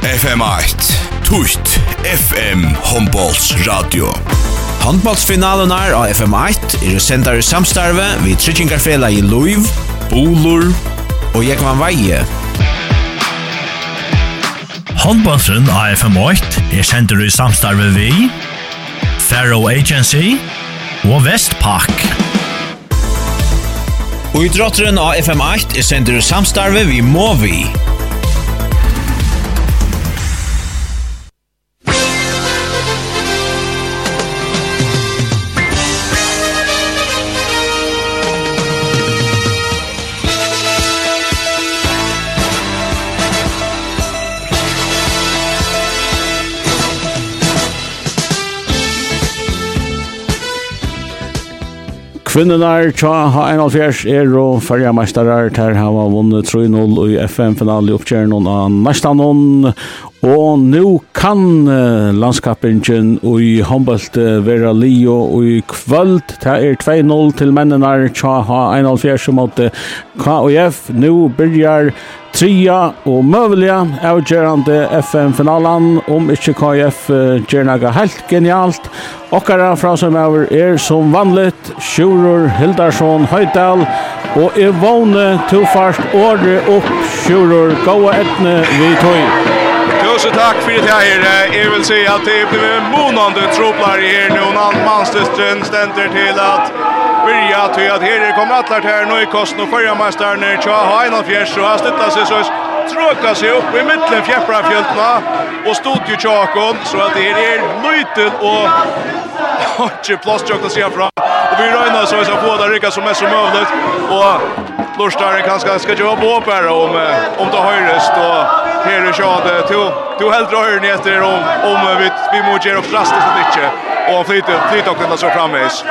FM8 Tutt FM Hombolts Radio Handballsfinalen er av FM8 er sendar i samstarve vi Tryggingarfela i Luiv, Bolur og Jekvan Veie. Handballsen av FM8 er sendar i samstarve vi Faro Agency og Vestpak. Og idrotteren av FM8 er sendar i samstarve vi Movi. Kvinnenar tja ha H1 er og fyrja meistarar ter hava vunnet 3-0 i FM-finalen i oppkjernon av Nastanon og nu kan landskappingen i håndbalt vera lio i kvöld. Det er 2-0 til mennenar tja ha H1 mot KOF nu byrjar tria og møvelige avgjørende FM-finalan om ikke KF gjernaga helt genialt. Okkara fra som er er som vanligt Sjurur Hildarsson Høydal og Evone Tufast året opp Sjurur Gåa Etne vi tog tusen tack för det här. Jag vill säga att det blir en månande troplar här Nå Någon manstestren ständer till att börja till att här kommer att lärt här nu i kosten och förra mästaren är Tja Haina fjers og har sluttar seg så tråka seg upp i mitten fjäpprafjöltna och stod ju tjakon så att det er är og och plass inte å se fram. Och vi röjnar så vi skal få det rykka som mest som mulig och Lorstaren kanske ska jobba på her om, om det høyrest och Her er jag to to helt rör ner efter om om vi vi må måste göra drastiskt så mycket och han flyter flyter också så framåt.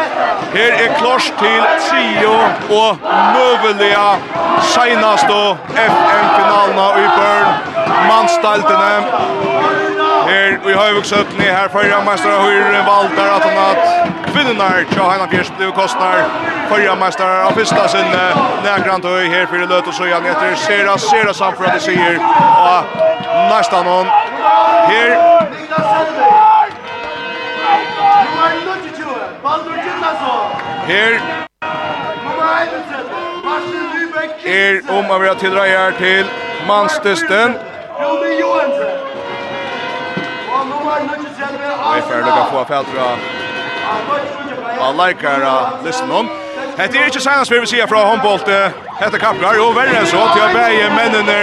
Här är klosch till Trio och Mövliga senast då FM finalerna i Bern. Man staltene Her vi har vuxit upp ner här förra mästare hur Walter att han att kvinnorna tja hela Fjärst blev kostnar förra mästare av första sin nägrant och här för löt och så igen heter Sera Sera samför att det säger och nästan hon här Her. Er om å være tilreier til Manstesten. Vi får lukka få fæltra av leikara listen Hetta er ikke seinast vi vil sija fra håndbolt Hetta kappgar, jo verre enn så. Til å beie mennene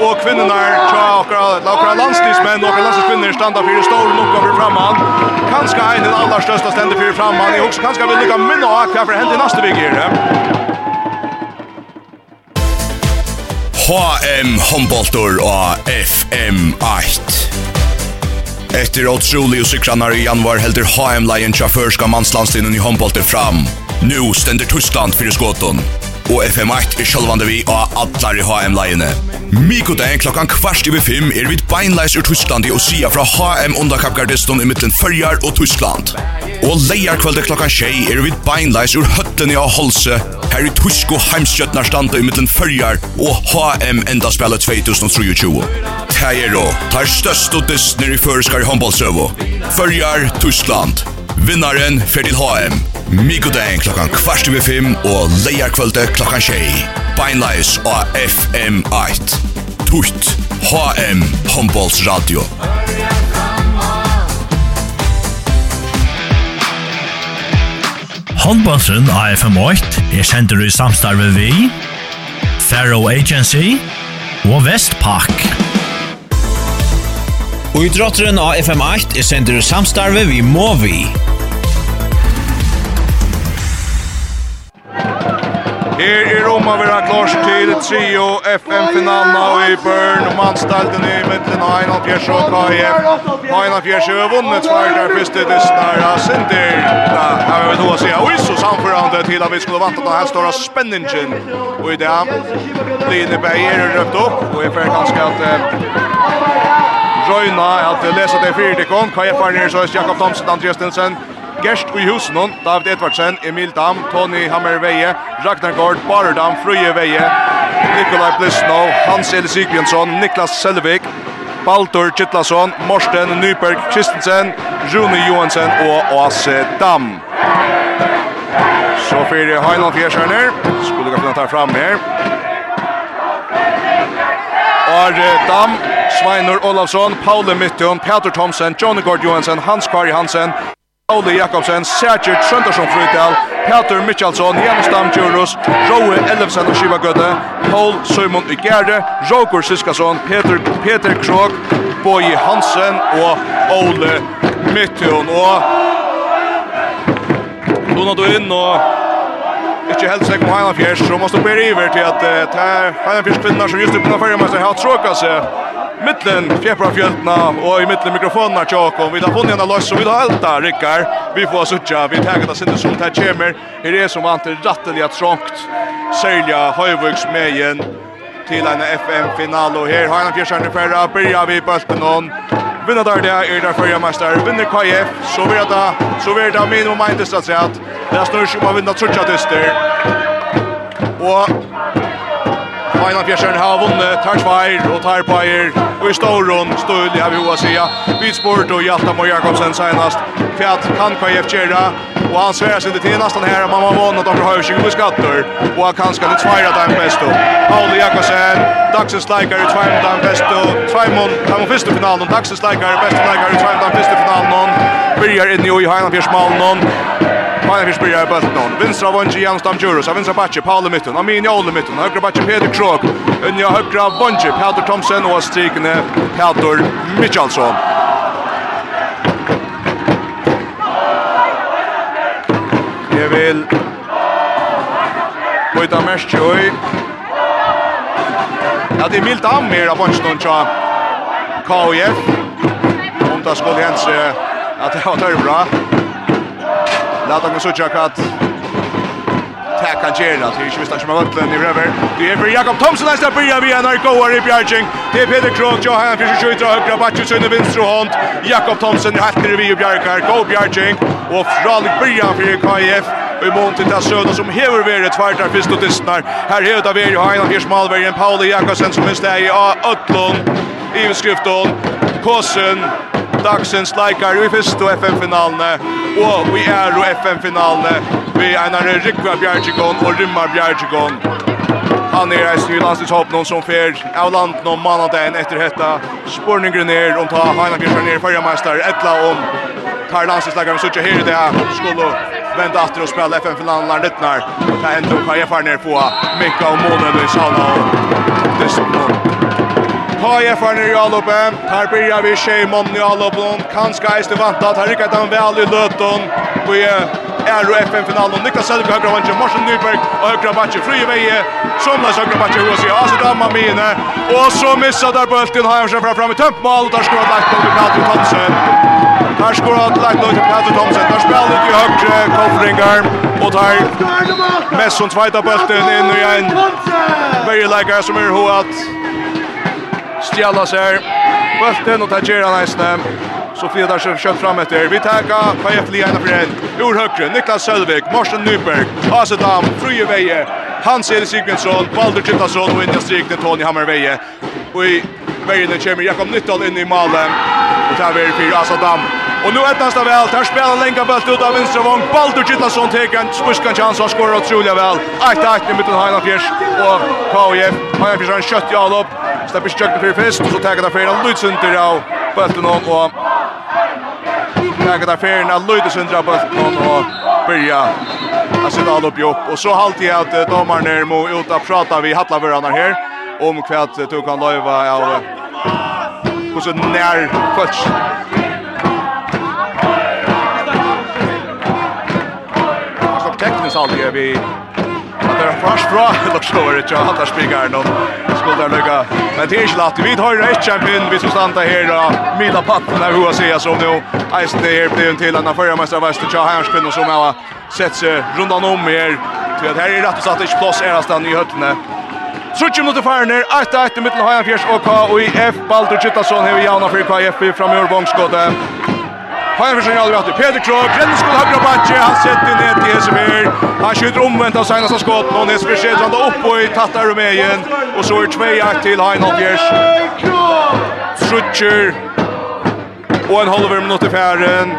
og kvinnene tja akkurat akkurat landslivsmenn og landstidskvinner standa fyrir stor nok over framman. Kanskje ein den aller største stende fyrir framman. Jeg husker kanskje vil lukka minna av hva for hent i neste vik HM Håndboltor og FM 8 Efter otrolig och cykrarna i januar heldur HM Lion Chafförska manslandstinen i handbollen fram. Nu ständer Tyskland för skåton. Och FM8 är självande vi och alla i HM Lionet. Mikodag klokkan kvart over fem er vi beinleis ur Tyskland i sia fra HM underkappgardiston i mittlen Førjar og Tyskland. Og leierkvölde klokkan tjei er vi beinleis ur høttene av Holse her i Tysko heimskjøttnar standa i mittlen Førjar og HM enda spela 2023. Tæger og tar størst og distner i føreskar i håndballsøvo. Førjar, Tyskland. Vinnaren fer til HM. Mikodagen klokkan kvart over fem og leierkvöldet klokkan tjei. Beinleis og FM8. Tutt. HM Hombolds Radio. Håndbåndsen av FM8 er sender i samstarve vi, Faro Agency og Vestpak. Og i drotteren av FM8 er sender samstarve vi må vi. Her i Roma vil ha klars til trio FM-finalen i Børn og mannstalten i midten av Einar Fjers og KF. Einar Fjers har vunnet svartar første dysnar av Sinter. Da har vi då å si av Iso samførende til at vi skulle vant den her spenningen. Og i det, Line Beier røpt opp, og jeg fer ganske at røyna at lesa det fyrir dekon. Kaja Farnier, så Jakob Thomsen, Andreas Nilsen, Gerst i husen hon, David Edvardsen, Emil Dam, Tony Hammerveie, Ragnar Gård, Barerdam, Frøye Veie, Nikolaj Blisnov, Hans Eli Sigbjørnsson, Niklas Selvik, Baldur Kittlason, Morsten Nyberg Kristensen, Rune Johansen og Åse Dam. Så fyrir Heinald Fjersjøner, skulle kunna ta fram her. Are Dam, Sveinur Olavsson, Paule Mittun, Peter Thomsen, Johnny Gord Johansen, Hans Kari Hansen, Paule Jakobsen, Sergej Trøndarsson Frydal, Peter Mitchalsson, Janus Damdjurus, Roe Ellefsen og Shiva Gøde, Paul Søymon Ygerde, Roger Siskason, Peter, Peter Krog, Boje Hansen og Ole Mittun. Og Lona Duin og Ikke helt seg på Heina Fjers, så måste bli över till det er Heina Fjers kvinner som just öppnar färgen måste har tråkat seg mittlen fjärpar fjöltna och i mittlen mikrofonerna tjaka och vi har funnit en loss som vi har allt Rickard vi får suttja vi tar det sinne som tar kommer. Det är som antar ratteliga trångt sälja med igen till en FM-final och här har han fjärsarna att börja vi bulten om vinner där det är där förra mästare vinner KF så blir det så blir det minimum minus att säga att det snurrar ju man vinner trutcha dyster. Och Einar Bjørsson har vunnet, tar tveir og tar peier. Og i Stauron, Støl, har vi hoa sida. Vitsport og Hjalta Mo Jakobsen senast. Fjall kan KF Kjera, og han sverer seg til nesten her, man har vunnet har høy med skatter, og han kan skal til tveira dem best. Pauli Jakobsen, dagsens leikare i tveira dem best, og han tveimon første finalen, dagsens leikare, beste leikare i tveira dem første finalen, byrjar inn i Einar Bjørsmalen, Maja vi spyrir i bøtten. Vinstra Vonji Jansdam Djurus. Av vinstra Batje, Paul i mitten. midten. min Jol i mitten. Høyre Batje, Peter Krog. Unja høyre Vonji, Peter Thomsen. Og strikene Peter Mikjalsson. Jeg vil... Bøyta mest i Ja, det er mildt av mer av Bonstån tja KF. Om det skulle hense at det var tørre bra. Lata kan sucha kat. Tack kan gera till ju visst att man vart i river. Det är för Jakob Thomson nästa börja vi en RK i Bjärking. Det är Peter Krog jag här skjuter 27 högra backen så i vänstra hand. Jakob Thomson har efter vi Bjärkar go Bjärking och Fralik börja för KIF. Och mån till det söder som hever vi det tvärtar först och tystnar. Här är vi er Johan Anders Malbergen, Pauli Jakobsen som är i Ötlund. I beskriften Kåsen dagsens leikar i fyrst og FN-finalene, og vi er og FN-finalene, vi er en Rikva Bjergjegon og Rymmar Bjergjegon Han er eisen i landslagshåpen som fer av landen om mandagen etter hetta. Sporningen ned om ta Heina Bjørn ned i førjameister, etla om tar landslagslagaren vi sitter her i det skulle vända efter och spela FN-finalen när det när. Det händer och Kaja Farner på Mika och Månen i Sala och Desmond. KF er nere i alloppe. Her blir vi tjej månne i alloppen. Kanskje eiste vant at her rykker han vel i løtten. Vi er og FN-finalen. Niklas Selvig høyre vantje, Morsen Nyberg og høyre vantje. Fri veie, Somlas høyre vantje hos sier Asi Damma mine. Og så missa der bulten. bølten Heimsen fra fram i tømpmål. Der skoet lagt noe til Petru Thomsen. Der skoet lagt noe til Petru Thomsen. Der spiller ikke høyre Kolfringar. Og der Messon tveita bulten inn i en. Verre leikere som er hovedet stjalla seg. Bulten og tager han eisne. Så flyr där så kött fram efter. Vi tackar på ett lina för en. Ur högre Niklas Sölvik, Morsen Nyberg, Asedam, Frujeveje, Hans Eli Sigmundsson, Baldur Kittasson och Inja Strikne Tony Hammerveje. Och i vägen kommer Jakob Nyttal in i malen. Och där är fyra Asedam. Och nu ett av väl. Där spelar en länka bult ut av vinstra vång. Baldur Chittason tar en smuskan chans och skorar otroligt väl. 1-1 i mitten Heinafjärs. Och KIF, Heinafjärs har en kött i all upp. Släpper stjöken för fest och så taggar där Ferna Lydsunder av bulten och taggar där Ferna Lutsunder av bulten och börja att sitta all upp i upp. Och så halter jag att domaren är må ut och prata vi hattla varandra här om kvart du kan löva av och så när först tekniskt aldrig vi Det är en fast bra lockshower i tjata där spikar någon. Skulle lucka. Men det är inte lätt. Vi har rätt champion vi som stannar här då. Mila patten där hur ser som nu. Ice det här blir en till annan förra mästare väster tjata här spinn som har sett sig rundan om här. Till att här är rätt satt inte plats är nästan i hötterna. Trutje mot Farner, 8-8 i Hajanfjers av K og i Baldur Kittasson har vi jauna fyrir KF fram i Urvångsgåte. Heimersson i allratt. Peter Krog, Glenn skulle ha bra. Han sätter ner till Hesever. Han skjuter omvänt av senaste skott. Någon Hesever skjuter han upp och i tattar Rumänien. Och så är det 2-1 till Heinolfjärs. Trutcher. Och en halver minut i färden.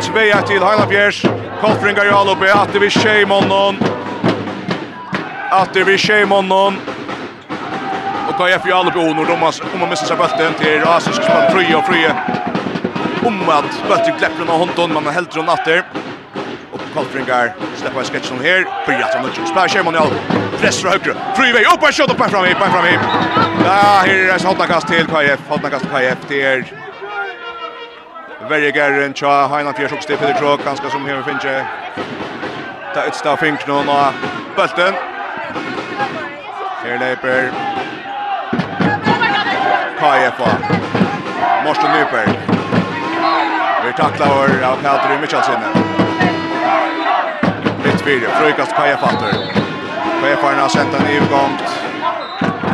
Tvejakt till Heinolfjärs. Kolfringar i alloppe. Atte vid Tjejmonnen. Atte vid Tjejmonnen. Och KF i alloppe onor. De har missat sig bulten till Asisk som har 3 och 3 om att Bötter kläpper av hånden, men han hälter hon natter. Och Kolfringar släpper en sketch som här. Börjar som Nutchung. Spär Sherman Jarl. Press från högre. Friväg upp en shot och pär fram i, pär fram i. Ja, här är det hotnakast till KF. Hotnakast till KF. Det är Verger en tja Heina Fjersoks till Peter Krog, ganske som här finns Ta ett stav finknån och bulten. Her leper KF. Morsten Nyberg. Vi tacklar över av Nelter i Michelsen. Littbyr, frukast Kaja Fatter. Kaja Fatter har sänt en utgång.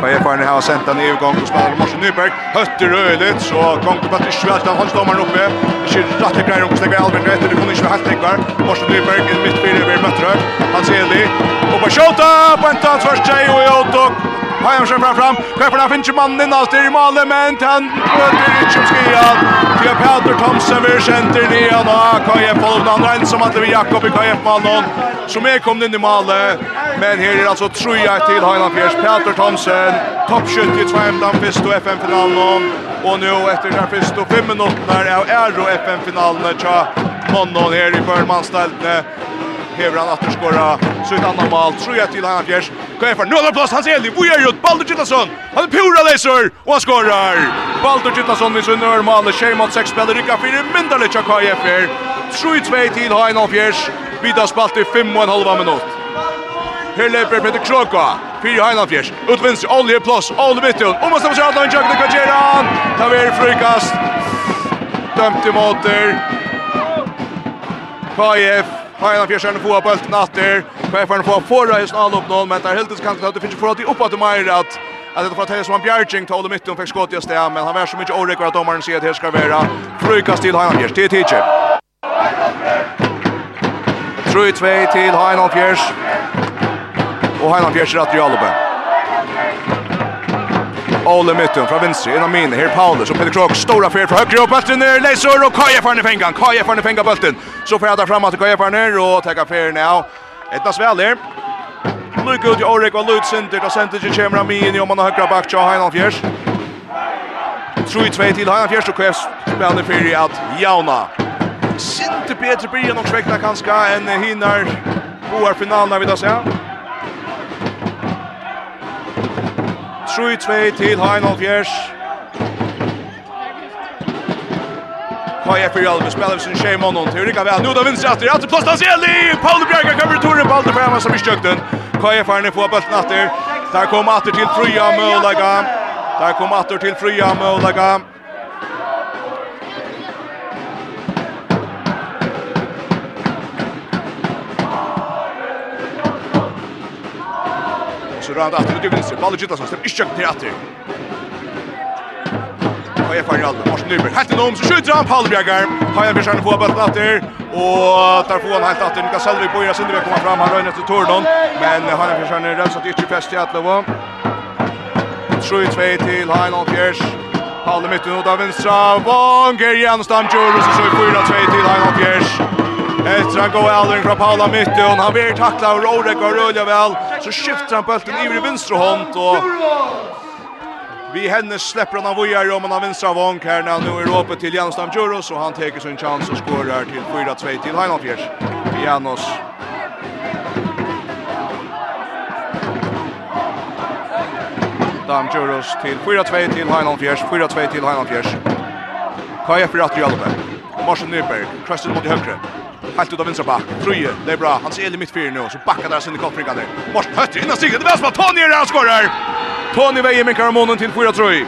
Kaja Fatter har sänt en utgång och spelar Morsen Nyberg. Hötter röjligt så gång till Patrik Svält. Han håller domaren uppe. Det är rätt i grejer och släcker Albin rätt. Det kommer inte vara helt tänkbar. Morsen Nyberg i mittbyr över Mötterög. Han ser det. Och på skjuta! På en tatt för sig och i åtok. Hajan kjøper fram. Kjøper der finner mannen inn alt i målet, men han møter ikke om skien. Til Peter Thomsen vil kjenter nian av KF Holden. Han regner som at det vil Jakob i KF Malon, som er kommet inn i målet. Men her er altså troja til Hajan Fjers. Peter Thomsen, toppskytt i 2-15 fyrst og FN-finalen. Og nå etter den fyrst og fem minutter av Euro FN-finalen. Tja, Monnon her i førmannsteltene hever han att skora så ett annat mål tror jag till han fjärs. Kan för några plats hans Eli. Vi är ju Baldur Gittason. Han pura läser och han skorar. Baldur Gittason vid sin normala tjej mot sex spelare rycka för Mindalic och KFR. 3-2 till Hain av fjärs. Vidar spalt i 5 och en halv minut. Her leper Peter Kroka. Fyra Heinan Fjers. Ut vinst, Olje all the Mittun. Om man stemmer Adlan Jøkken, hva gjør han? Taver frukast. Dømt i måter. KF Hajna Fjärsson får bollen natter. Chefen får förra i snall upp någon men där helt kan det finns för att uppåt till Meyer att att det får ta som en Bjerging tog mitt och fick skott i stä men han var så mycket orekor att domaren ser att det ska vara frukast till Hajna Fjärs till Tiche. Tror ju till Hajna Fjärs. Och Hajna Fjärs att Jalbe. Ole Mytton från vänster, en av min, här Paulus och Peter Krok, stora fel från höger och bulten ner, Leisor och Kaja för ner fängan, Kaja för ner fängan bulten, så får jag ta fram att Kaja för ner och täcka fel nu, Etnas väl där. Luke ut i Orek och Lut Sinter, då Sinter kommer han in i om han har högra back, till Heinan Fjärs. Tror ju två till Heinan Fjärs och Kväs spelar för i att Jauna. Sinte Peter blir nog sväckna kanske en hinner boar finalen vi då ser. 3-2 til Heinolf Fjers. Kaja för Alve spelar sin tjej månaden till Rika väl. Nu då vinner efter att plats hans Paul Bjerga kommer turen på allt framme som i stökten. Kaja ni få bollen åter. Där kommer åter till Frya Mölaga. Där kommer åter till Frya Mölaga. så rör han åter till vänster. Ballen gittas som inte kökt ner åter. Och jag får Aldo. Mars Nyberg. Helt enormt så skjuter han Palbjergar. Har jag försökt få bollen åter och tar får han helt åter. Nika Selvig på ena sidan kommer fram. Han rör efter Tordon, men han har försökt rensa till inte fäst i Atlova. 3-2 till Heinolf Fjärs. Palle mitten ut av vänstra. Vanger Jenstam Jurus och så 4-2 till Heinolf Fjärs. Efter han går aldrig från Paula Mytte och han blir tacklad och Rorek och rullar väl så skiftar han bulten i vänster hand och Vi henne släpper han av Vojar om han har vänstra vank här när han nu är råpet till Jansdam Djuros och han tar sin chans och skårar till 4-2 till Heinolfjärs. Janos Dam Djuros till 4-2 till Heinolfjärs, 4-2 till Heinolfjärs. Kaja för att Jalbe. Marsen Nyberg, krösten mot i högre. Helt ut av vänstra back. Truje, det är bra. Han ser mitt fyra nu. Så backar där sin koppringar där. Morten Hötte innan stiget. Det är som att Tony är skorar. Tony väjer med Karamonen till 4-3.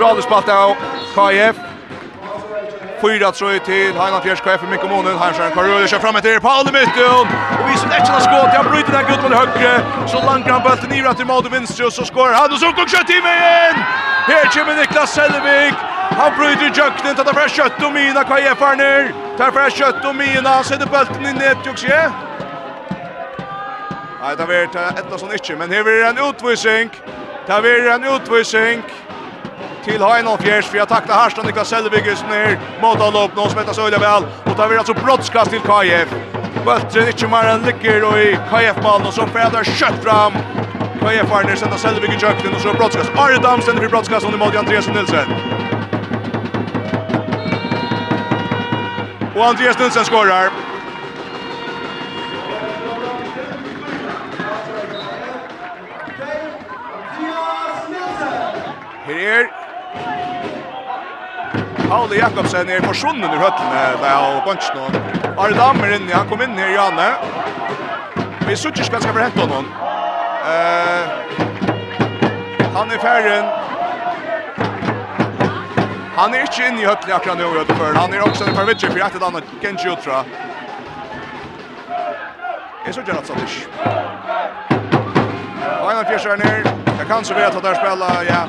Raderspalt av KF. 4-3 till Heina Fjärs KF i Mikko Månen. Heimskjern Karjoli kör fram etter Paul i mitten. Och vi som inte har skått. Han bryter den gudman i högre. Så lankar han bulten i rätt i mål Maude Vinstre. Och så skår han. Och så går kött i vägen. Här kommer Niklas Selvig. Han bryter jöknen, tar fra kjøtt og mina, hva er farner? Tar fra kjøtt og mina, Han setter bølten i nedtjokse. Nei, det er et av sånn ikke, men her er en utvisning. Det blir en utvisning til Heinolf Fjärs för jag tacklar Harstad Niklas Selvigus ner mot Alopp någon smettas öliga väl och tar vi alltså brottskast till KF. Bultren inte mer än ligger och i KF mål och så fäder kött fram. KF har ner sätta Selvigus i kökten och så brottskast. Arre Damsen vi brottskast under mål Andreas Nilsen Och Andreas Nilsson skorar. Her er Pauli Jakobsen er forsvunnen ur høttene der og bunchen nå. Ari Dam er han kom inn her, Janne. Vi sutter ikke hva skal for hente honom. Eh, han er ferdig Han er ikke inne i høttene akkurat nu i för. Han er også en par vitcher för att ett Genji Utra. Jeg såg Gerard Sadish. Och en av fjärsar ner. Jag kan så vet att där spela, ja.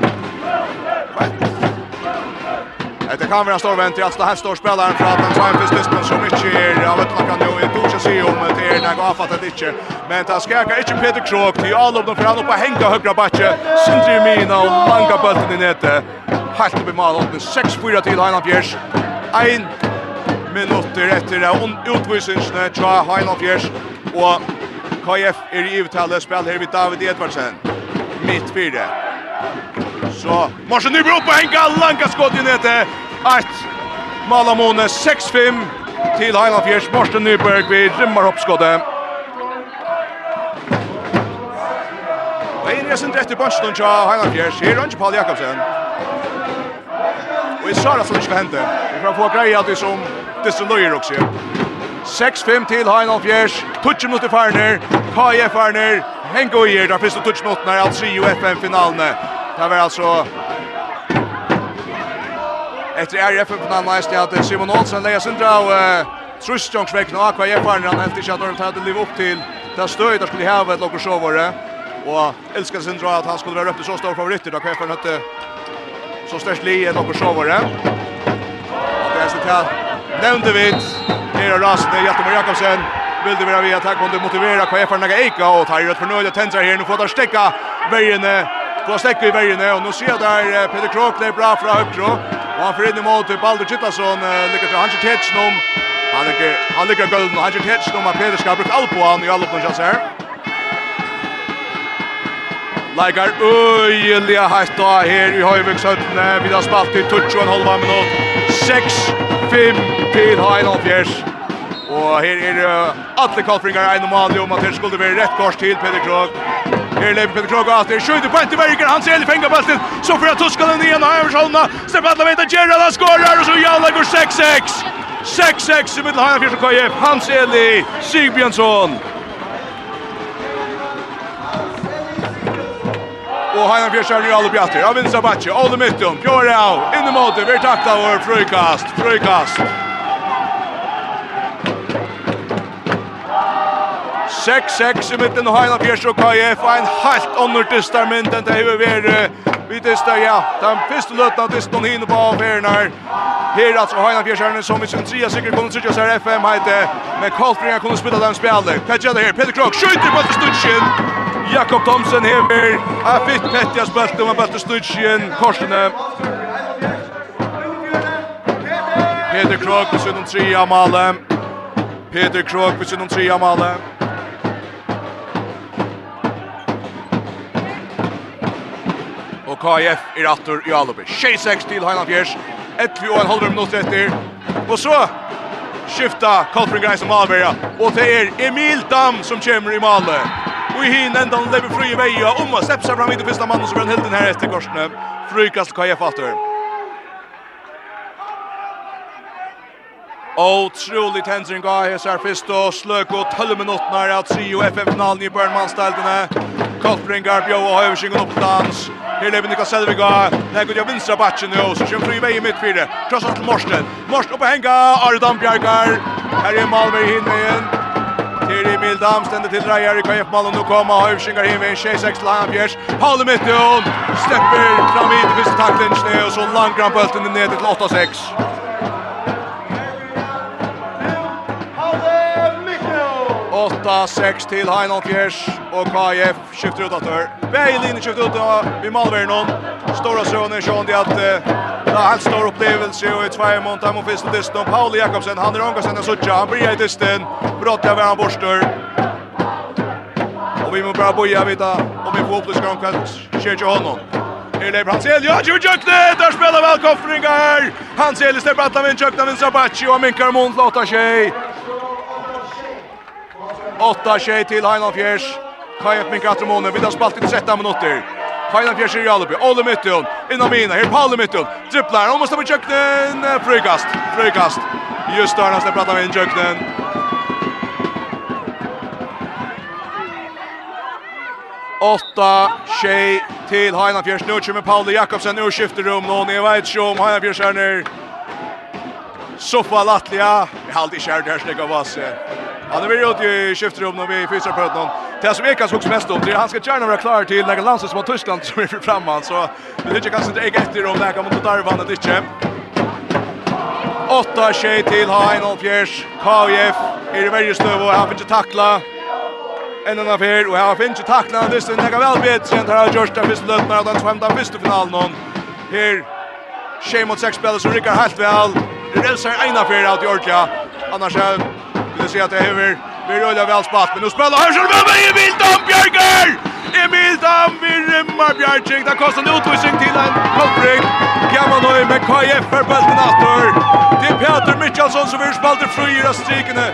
Det kan vara stor vänt i att här står spelaren för att han tar en fyrst distan som inte är av ett lackan nu. Jag tror inte se om det är när jag har fattat inte. Men det skakar inte Peter Krog till dem för han uppe hänga högra backe. Sindri Mina och langa bulten i nätet helt opp i malen. 6-4 til Heiland Fjers. 1 minutter etter utvisningsne fra Heiland Fjers. Og KF er i uttale spill her vid David Edvardsen. Mitt fire. Så Marsen Nybro oppe henga langa skott i nete. 1 Malamone 6-5 til Heiland Fjers. Marsen Nyberg vi rymmer oppskottet. Ein er sin rett i bunchen og Heiland Fjers. Her er Paul Jakobsen vi sa det som ikke. Vi får få grejer att det som det som nöjer också. 6-5 till Heinolf Fjärs. Touch mot Farner. KF Farner. Hengo er, där finns det touch mot när alltså ju FM finalen. Det var alltså Efter är FM finalen nästa att Simon Olsen lägger sin drag Trustjongsvekna och AKF Farner han helt inte att de hade liv upp till det stöd där skulle ha ett logo show var det. Och älskar sin drag att han skulle vara uppe så stor favorit där KF Farner hade så størst li enn okkur sjåvare. Og det er sitt her, nevnte vi, Nera Rasne, Hjaltemar Jakobsen, Vildi vera vi at her kunne motivera hva FR naga eika, og tar rødt fornøyde tensar her, nu får der stekka verjene, får stekka i verjene, og nu ser der Peter Krok det er bra fra høyre, og han får inn i mål til Baldur Kittason, lykker til Hansi Tetsen om, han ligger gulden, Hansi Tetsen om at Peter skal ha brukt alt på han i alle oppnåsjans her. Leikar øyeliga hatt da her i Høyviksøttene. Vi har spalt i touch og en halv minutt. 6-5 til Heinolfjers. Og her er alle kalfringar en og om at her skulle være rett kors til Peder Krog. Her lever Peder Krog at det skjøyde på Enteberger. Han ser i fengabalten. Så får jeg tuska den igjen av Heversholmene. Stepan Laveta Gerrard han skårer og så Jalla går 6-6. 6-6 i middel Heinolfjers og KF. Hans Eli Sigbjørnsson. og Heinar Bjørsson er alle bjatter. Av vinstra batje, Ole Mittum, Pjore av, inn i måte, vi takta vår frukast, frukast. 6-6 i mitten av Heinar Bjørsson og KF, en halvt ånder distar mynd enn det hever vi Vi distar, ja, den første løtten av distan hinne på av her. Her altså Heinar Bjørsson som i sin tria sikkert kommer til å seg FM heite, men Karlsbringer kunne spytta dem spjallet. Hva gjør det her? Peter Krok skjøyter på etter stundsjen. Jakob Thomsen hever. Er fitt Petja spelt om han bøtte Stutskien. Korsene. Peter Krog på sin tre amale. Peter Krog på sin tre amale. Og KF er atter i Alubi. 6-6 til Heinan Fjers. 11 og en halv minutt etter. Og så skifta Kolfring Greis og Malberga. Og det er Emil Dam som kommer i Malveria. Och i hin enda han lever fri i vei og om och seg fram i det første mannen som är helt den her etter korsene Frykast Kaja Fatter. Otroligt tensering gav här så först och slök och 12 minuter när att se och FF-finalen i Burnmanstältena. Kolfringar bjöd och över sig upp dans. Här lever Niklas Selviga. Där går jag vinstra batchen nu så kör fri väg i mittfältet. Krossar till Morsten. Morsten upp och hänga Ardan Bjarkar. Här är Malmö i igen. Her i Mildam ständer till Dreyer i KF Malmö nu kommer Hövshingar hem en 26 Lampjers. Paul Metton släpper fram hit i första tacklingen och så långt bollen ner till 8-6. 8-6 til Heinon Fjers, og KF skifter ut atør. Begge linjer skifter ut, av vi Malvern. ved. Stora søvn er sånn at det er helt stor opplevelse, og i tvei måned er man finnes til dysten, Pauli Jakobsen, han er omgått enn suttja, han blir i distan. brått av hver borster. Og vi må bare boja vita, om vi får opplysker om hva skjer til honom. Her lever Hansel, ja, Jimmy Jøkne, der spiller vel koffringa her! Hansel i stedet, Batlavin, Jøkne, Vinsabacci, og Minkar mot Lotta tjej. Åtta tjej till Heinald Fjärs. Kajak Mink Atramone, vi har spalt i 13 minuter. Heinald Fjärs i Jalupi, Olle Mytton, innan mina, här Palle Mytton, Dripplar. hon måste med köknen, fröjkast, fröjkast. Just där han släpper att han in köknen. Åtta tjej till Heinald Fjärs, nu kommer Paul Jakobsen ur skifterum, någon i Weidsjö om Heinald Fjärs här nu. Soffa Latlia, jag har alltid kärd här snygga vasse. Han är väl ute i skiftrum när vi fysar på honom. Det som är kanske också mest om det han ska gärna vara klar till några landsar som har Tyskland som är framan så det tycker kanske inte är efter om det kan mot Darvan och inte. Åtta tjej till Hain och Fjärs. KF är i varje stöv och han får inte tackla. En annan affär och han får inte tackla det är några kan väl bättre ett sent här av Gjörsta första löpnar att han skämtar första finalen. Här tjej mot sex spelare som rycker helt väl. Det rälsar en affär av Georgia. Annars är Skulle se att det över vi rullar väl spatt. men nu spelar Hörsel med Emil Dampjärger. Emil Dampjärger Bjarczyk Det kostar en utvisning till en kontring. Gammal nu med KF för bulten åter. Det Peter Michelsson som vill spalta fyra strikene.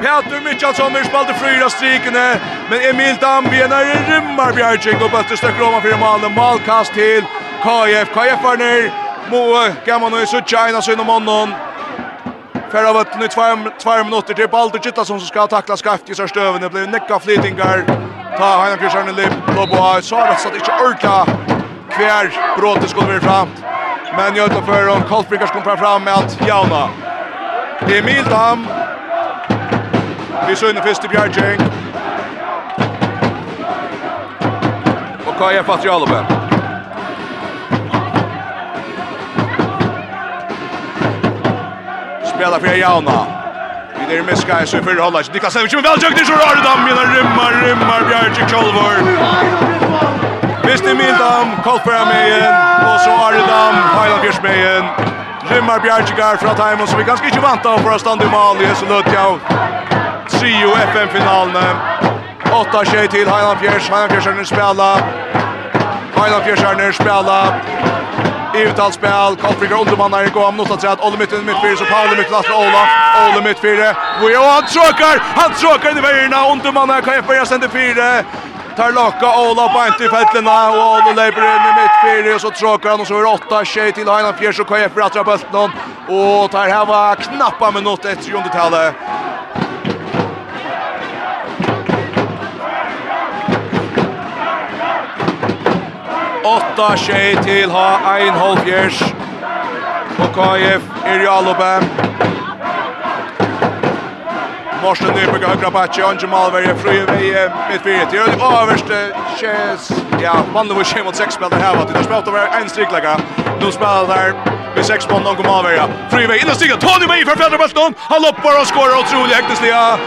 Peter Michelsson vill spalta fyra strikene men Emil Damm vi är rymmar Bjarczyk och bulten stöcker om för mål och målkast till KF. KF är ner. Mo gammal nu så China synom honom. Fer av ötlen i tvär minutter till Baldur Gittason som ska tackla skarpt i stöven. Det blir näcka flytingar. Ta Heina Kristian i lipp. Lobo har så satt inte orka kvär bråte skulle vi fram. Men jag utanför om Kolfbrinkars kom fram med allt Jauna. Emil Dam. Vi så inne först i Bjärgäng. Och Kaja Fatrialobe. Spela för Jauna. Vi där med Sky så för hålla. Niklas Savic med väljökt i Jordan dem. med rymmar rymmar Bjarke Kolvor. Visst är min dam, Kolper med igen och så Ardam, med igen. Rymmar Bjarke Gar från Timon som vi ganska inte vant av för att stanna i mål i så Lutjau. Trio FM-finalen. Åtta tjej till Hajla Björs. Hajla Björs är nu spela. Hajla Björs är nu spela i uttalsspel. Kolfriger undermannar i går. Han notat att Olle Mytten mittfyr så Paul Mytten last Ola. Olle Mytten Vi och han tråkar. Han tråkar i vägarna. Undermannar kan jag förra sända fyra. Tar locka Ola på inte fältlarna och Ola leper in i mittfyr och så tråkar han och så är det åtta tjej till Heinan Fjärs och KF rattar bulten och tar här var knappa minuter efter jundetallet. 8 tjej till ha en halvfjärs. i Irjalobe. Morsen Nyberg högra backe, Ange Malberg fri i mittfyret. Det är överst Chess. Ja, man då schema mot sex spelare här vad det spelat över en striklägga. Nu spelar där med sex på någon Malberg. Fri väg in och stiga Tony Bay för fjärde bollen. Han loppar och skorar otroligt häktesliga.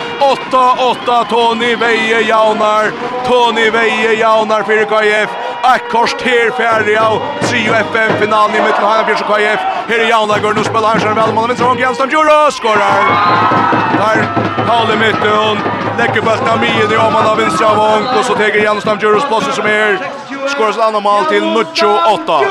8-8 Tony Veje jaunar. Tony Veje jaunar för KF. Ett kors här färdig av 3 FM finalen i mitten Hanna Björns och KF. Här är Jauna Gurnu spelar Hansson väl man vinner Håkan Jansson Jura skorar. Där Paul i mitten lägger bollen med i armarna av Vincent och så tar Jansson Jura plats som är skorar ett annat mål till 98.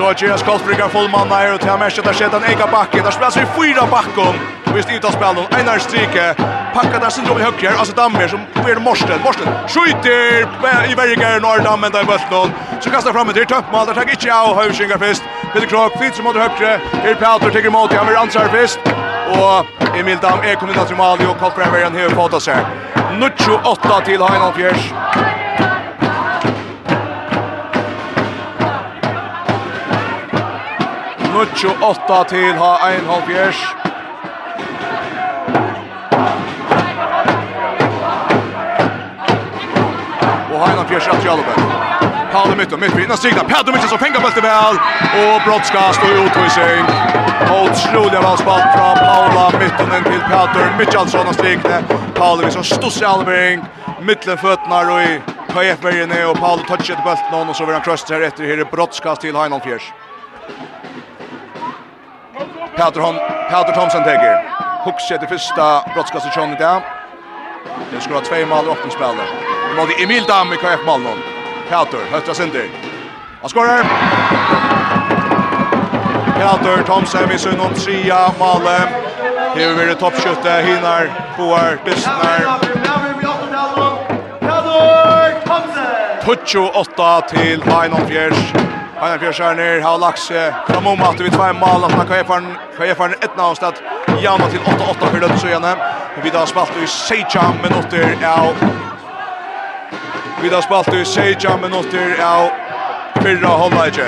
Så Gias Kolsbryggar fullmanna här och till det där en Eka Backe. Där spelar vi fyra backom. vi inte spel då. Einar Strike. Packa där syndrom i höger. Alltså Dammer som blir Morsten. Morsten skjuter i Berger Norrdam men där bulten. Så kastar fram till Töppmal. Där tar inte av Hövsingar fest. Peter Krok fint som mot höger. Här Peltor tycker emot. Han vill ansvar fest. Och Emil Dam är kommit att Malio Kolsbryggar har fått oss här. 8 till Heinald Fjärs. Nuccio 8 till ha 1 halv fjers. Og ha 1 halv fjers at Jalobel. Paolo mitt og mitt vinner stigna. Pedro mitt som pengar bølte vel. Och brottskast og utvisning. Og slulja vel spalt fra Paula Mittonen til Pedro Mitchalsson og strikne. Paolo viser stusse alvering. Mittlen føtnar og i KF-bergene och Paolo touchar bølten och så vill han krøst här efter Her brottskast till Heinald Fjers. Peter Hon Peter Thomson täcker. Hooks sätter första brottskastet Johnny där. Det ska ha två mål och åtta spelare. Det var Emil Damme i KF Malmö. Peter höstra center. Han skorar. Peter Thomsen vi syn om trea målet. Det är väl toppskytte hinner får dystnar. Peter Thomsen. 8 till Lion fjärs. Anna Björnsjärner har lagt sig fram om att vi två mål att man kan erfaren kan ge erfaren ett navstad Janna till 8-8 för Lundsöjane. Vi har spalt i Sejam minuter. Ja. Vi har spalt i Seja minuter. Ja. av Pirra inte.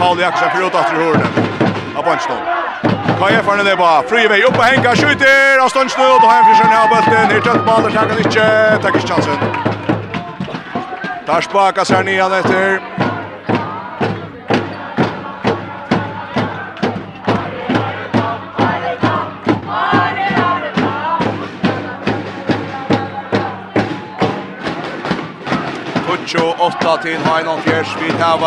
Paul Jackson för åtta till hörnen. Av Bunchton. Kan jag färna det bara. väg upp och hänga, skjuter. Av stånd snudd och hemfrisar ner av bulten. Hirt ett ball, där tackar Nietzsche. Tackar chansen. Där spakas här nian efter. 28 til Heinon Fjers. Vi har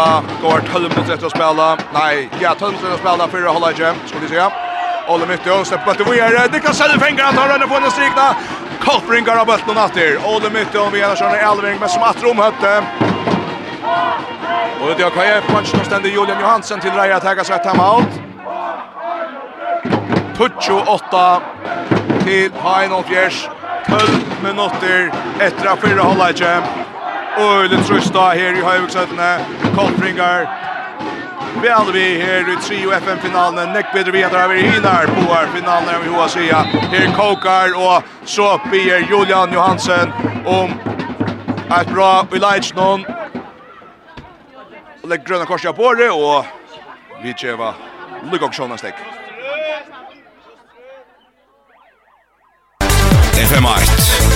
går 12 minutter etter å spille. Nei, ja, 12 minutter etter å spille for å holde ikke, skulle vi si. Ole Mytte og Stepp Bøtte. Vi er Niklas Sellefinger, han tar henne på en strikna. Kolfringar av Bøtten og Natter. Ole Mytte vi er Sjønne Elving, men som atter omhøtte. Og det er Kaje Punch, nå stender Julian Johansen til Reia Tega seg timeout. Tuccio 8 til Heinon Fjers. 12 minutter etter å fyrre holde ikke. Oj, Øylen Trusta her i Høyvøksøttene. Koltringar. Vel vi her i 3 og FM-finalen. Nekk bedre videre av Hinar på her finalen av Joa Sia. Her kokar och så bier Julian Johansen om et bra i Leitsnån. Og legg gröna korset på det og vi tjeva Lukok Sjånastek. FM 8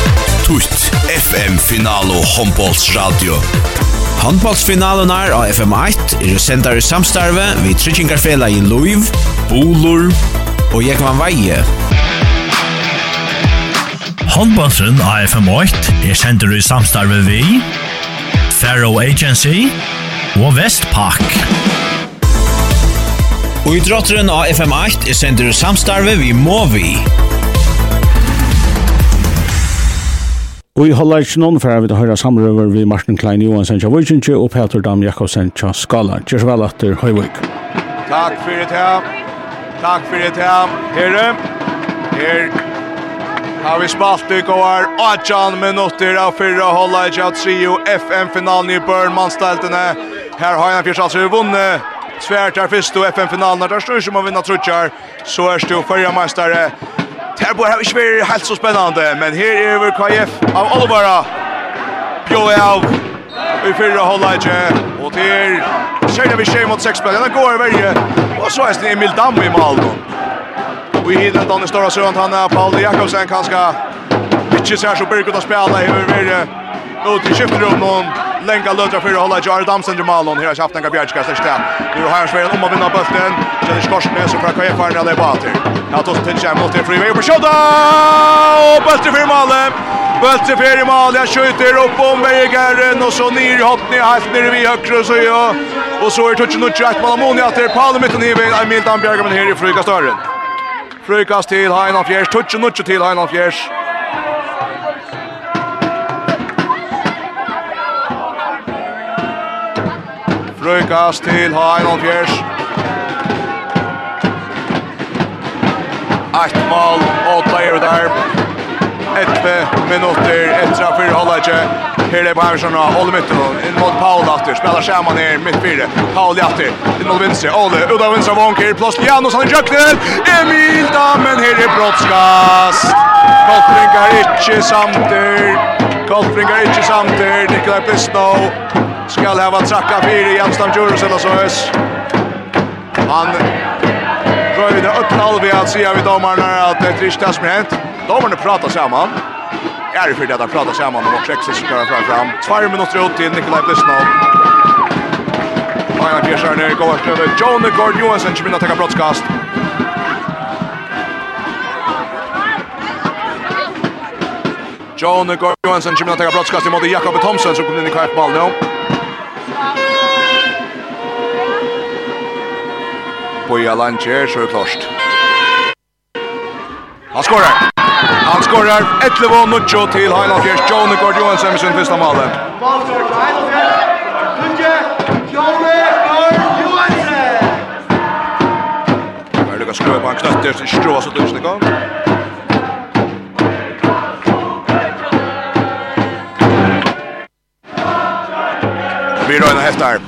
FM Finalo Hombols Radio. Handballsfinalen er av FM1 er sendar i samstarve vi Trichingarfela i Luiv, Bolor og Jekman Veie. Håndbollsen av FM8 er sender i samstarve vi Faro Agency og Vestpak. Og idrotteren av FM8 er sender samstarve vi Movi. Og i ikke noen for jeg vil høre samrøver vi Martin Klein Johansen til Vujtjentje og Peter Dam Jakobsen til Skala. Gjør så vel etter Høyvøk. Takk for det her. Takk for det her. Herre, her har vi spalt i går 18 minutter av fyrre halvleik av trio FM-finalen i Børnmannsteltene. Her har jeg fyrst altså vunnet Svært er fyrst og FN-finalen, der snur om å vinna trutjar, så er det jo meistare, Terbo har ikke vært helt så spennende, men her er vi KF av Olvara. Bjøy av i fyrre hållet og til Kjærne vi skjer mot seks spennende, den går i verje, og så er det Emil Damm i mål Malmö. Og i hiden Danne Stora Sønt, han er Paul Jakobsen, kanskje. Ikke ser så byrk ut av spela, her er vi nå til skifterommet, Lenka Lundra för att hålla Jar Damsen till Malon. Här har Kjaftan Gabjärtska sig till. Nu har han spelat om att vinna bulten. Känner Skorsnes och Prakka Efar när det är bara till. Här tar sig mot det freeway på Kjodda! Och bulten för Malon. Bulten för Malon. Jag skjuter upp om vägen och så ner i hoppning. Helt nere vid högre så ja. Och så är touchen och tjack Malamoni att det är Palme mitten i vägen. Emil Damberg men här i Frykastören. Frykast till Heinan Fjärs. Touchen och till Heinan Fjärs. Heinan Fjärs. brukes til Hein Fjers. Ett mål, åtta er der. 11 minutter etter av fire halvlegget. Her er Bæversson og Ole Mytton, inn mot Paul Atter, spiller skjermen her, midt fire, Paul Atter, inn mot Vinstre, Ole, ut av Vinstre Vonk, her. Plås Janus, han i kjøkkenen, Emil Damen her er brottskast. Koltring er ikke samter, Koltring er ikke samter, Nikolaj Pistov, Skall hava trakka fyra i Amstam Djurhusen och så hörs. Han röjde öppna alvi att säga vid domarna att det är trist det som hänt. Domarna pratar samman. Är för det att prata samman om också exit ska kommer fram fram. Två minuter ut till Nikolaj Blesnov. Maja Piersson är går över John Gord Johansson som vill ta brottskast. John Gord Johansson som vill ta brottskast mot Jakob Thomsen som kommer in i kvartmål nu. Boja Langer, så er det klart. Han skorar! Han skorar 11 Nuccio til Heilandfjers. Jone Gord Johansson med sin första mål. Valfjörd Heilandfjers. Nuccio, Jone Gord Johansen! Här lyckas på han knötter till så tusen Dursnikon. Vi röjna häftar.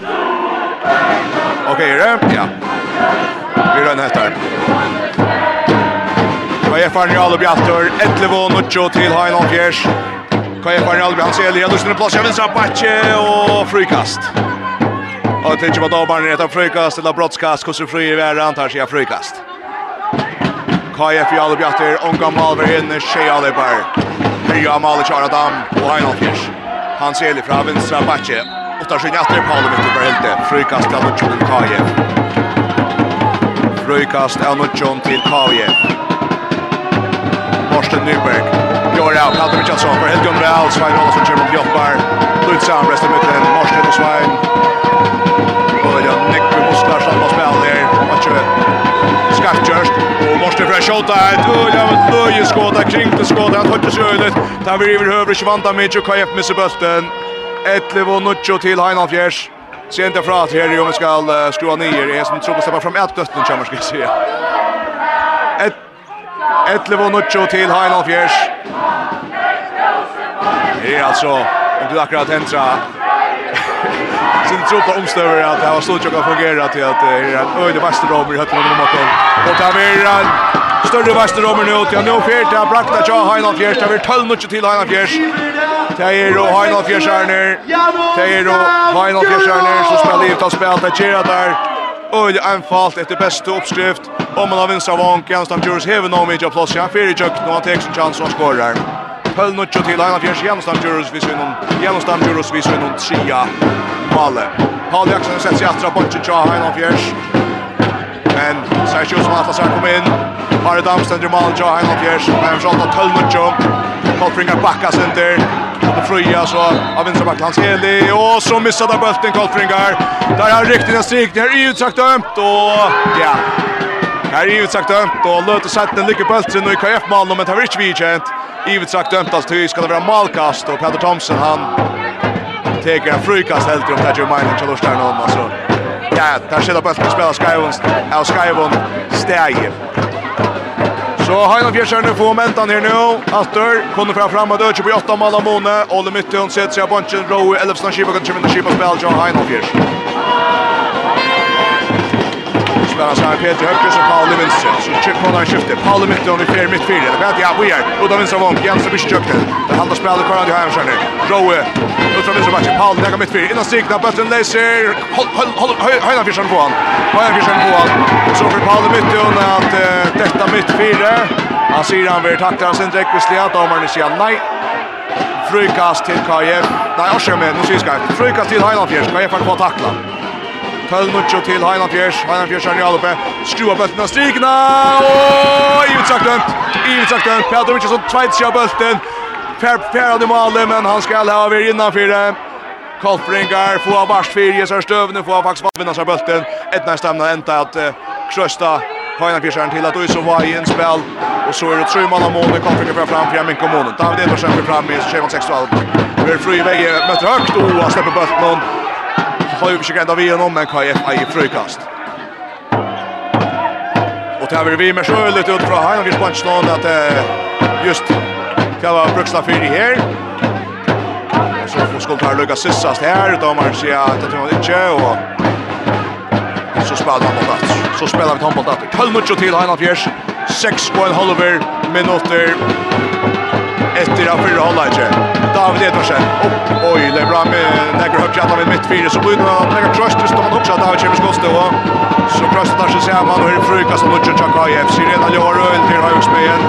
Okej, okay, är det? Ja. Vi rønner etter. KF er Njale Bjartor, 11 og Nuccio til Heinald Fjers. KF er Njale Bjartor, Eli Andersen, plass av vinstra Batje og frykast. Og det er ikke på dommeren etter frykast, eller brottskast, hvordan fri i verden, antar seg frykast. KF Njale Bjartor, unga Malver inne, Shea Alibar. Malver Kjara Dam og Heinald Fjers. Hans Eli fra vinstra Batje. Åttar sin jatter, Paolo Mittelberg Hilde. Frykast til Nuccio til KF frukast av Nutsjon til Kavje. Morsten Nyberg. Gör av Platte Richardson för Helgun Real. Svein Olsson kör mot Joppar. Lutsam resten mot den. Morsten och Svein. Början Nyckel Musklar som har spel där. skatt Skattkörst. Och Morsten för skott där. Öja mot Löje skåda. Kring till skåda. Han höjde sig ödet. Där vi river över Svanta Mitch och KF missar bulten. 11 och 9 till Heinald Fjärs. Sent fra att här om vi ska uh, skruva ner är som tror på släppa fram ett dötten kommer ska se. Ett ett level nuccio till Heinolf Fjärs. Det är alltså om du akkurat häntra sin tro på omstöver att det har stått jag fungera till att det är en öde vasterromer i hötten om maten. Och en större vasterromer nu till nu fjärde brakta jag Heinolf Fjärs där vi 12 minuter till Heinolf Fjärs. Teiro har något för Schörner. Teiro har något för Schörner som spelar livet av spelet där Gerard där. Öl anfallt efter bästa uppskrift. Om man har vinst av Onke, han stannar Jurus Heaven om Mitja Han fyra i kökt, og han tek sin chans og och skorrar. Pöl Nuccio till, han har fjärs genomstam Jurus vid sin genomstam Jurus vid sin tria Palle. Palle Jackson sätts i attra, Bonchi Tja, han har fjärs. Men Sergio som alla sen kommer inn. Harry Damsten, Jamal Tja, han har fjärs. Men från Pöl Nuccio. Kolfringar backas inte. Och Fröja så av vänsterback Hans Heli. och så missade där bulten Kolfringar. Där har riktigt en strikning är ju utsagt dömt och ja. Här är ju sagt dömt och låter sätta en lycka bulten nu i KF mål men det har inte vidkänt. Ivet sagt dömt alltså det ska det vara målkast och Peter Thompson han tar en frukast helt runt där ju mina till Lorstern om alltså. Ja, där ser det bulten spelas Skyvon. Ja, Skyvon stäjer. Så Heino Fjersjerne får momentan her nu. Atter kommer fram fram och dödjer på 8 mål av Mone. Olle Mytte hon sätter sig av bunchen. Rowe Elfsson Kiva kan köpa in i Kiva spel. John Heino Fjersjerne spelar så här Peter Höcker som Paul Levinsen. Så check på där skiftet. Paul mitt och repair mitt fyra. Det vet jag vi är. Och då vänster vång Jens och Bischökte. Det handlar spelar kvar i här skärne. Rowe. Och så vänster matchen. Paul lägger mitt fyra. Innan stigna. Bötten läser. Håll håll på han. Höjda fisken på han. Så för Paul mitt och att detta mitt fyra. Han säger han vill tackla sin dräckvisliga. Domaren säger nej frukast till KF. Nej, jag kör med, nu syns jag. Frukast till Heilandfjärs, KF har kvar tackla. Köln Nuccio till Heiland Fjärs. Heiland Fjärs är uppe. Skruva bulten av strikna. Och Ivitzak dömt. Ivitzak dömt. Peter Mitchelsson tvejts av bulten. Per Per i målet, men han ska ha över innanför det. Kolfringar får av vars fyrje så stövne får faktiskt vinna sig bulten. Ett nästa ämne ända att uh, krösta Heiland Fjärsjärn till att du som var i en spel. Och så är det tre mål av målet. Kolfringar för fram för in kommunen. David Edvarsen för fram i 26-12. Vi är fri i väg möter högt och släpper bulten har ju försökt ända vi om men KF är i frukast. Och där vi med skjulet ut från Hajan vi spant någon att just Kava Bruxla för i här. Så får skott här Lucas sissast här utan man ser att det var inte och så spelar han på plats. Så spelar vi handboll på plats. Kölmucho till Hajan Fjärs. 6 och en halver minuter efter att förhålla sig. David Edvarsen. Upp, oj, det är bra med Nägger högt jattan vid mittfyrer. Så blir det att Nägger tröst visst om också att David Kjemisk måste. Och så tröstar sig samman och hur frukas som Lutscher Chakayev. Sirena gör öl till högspelet.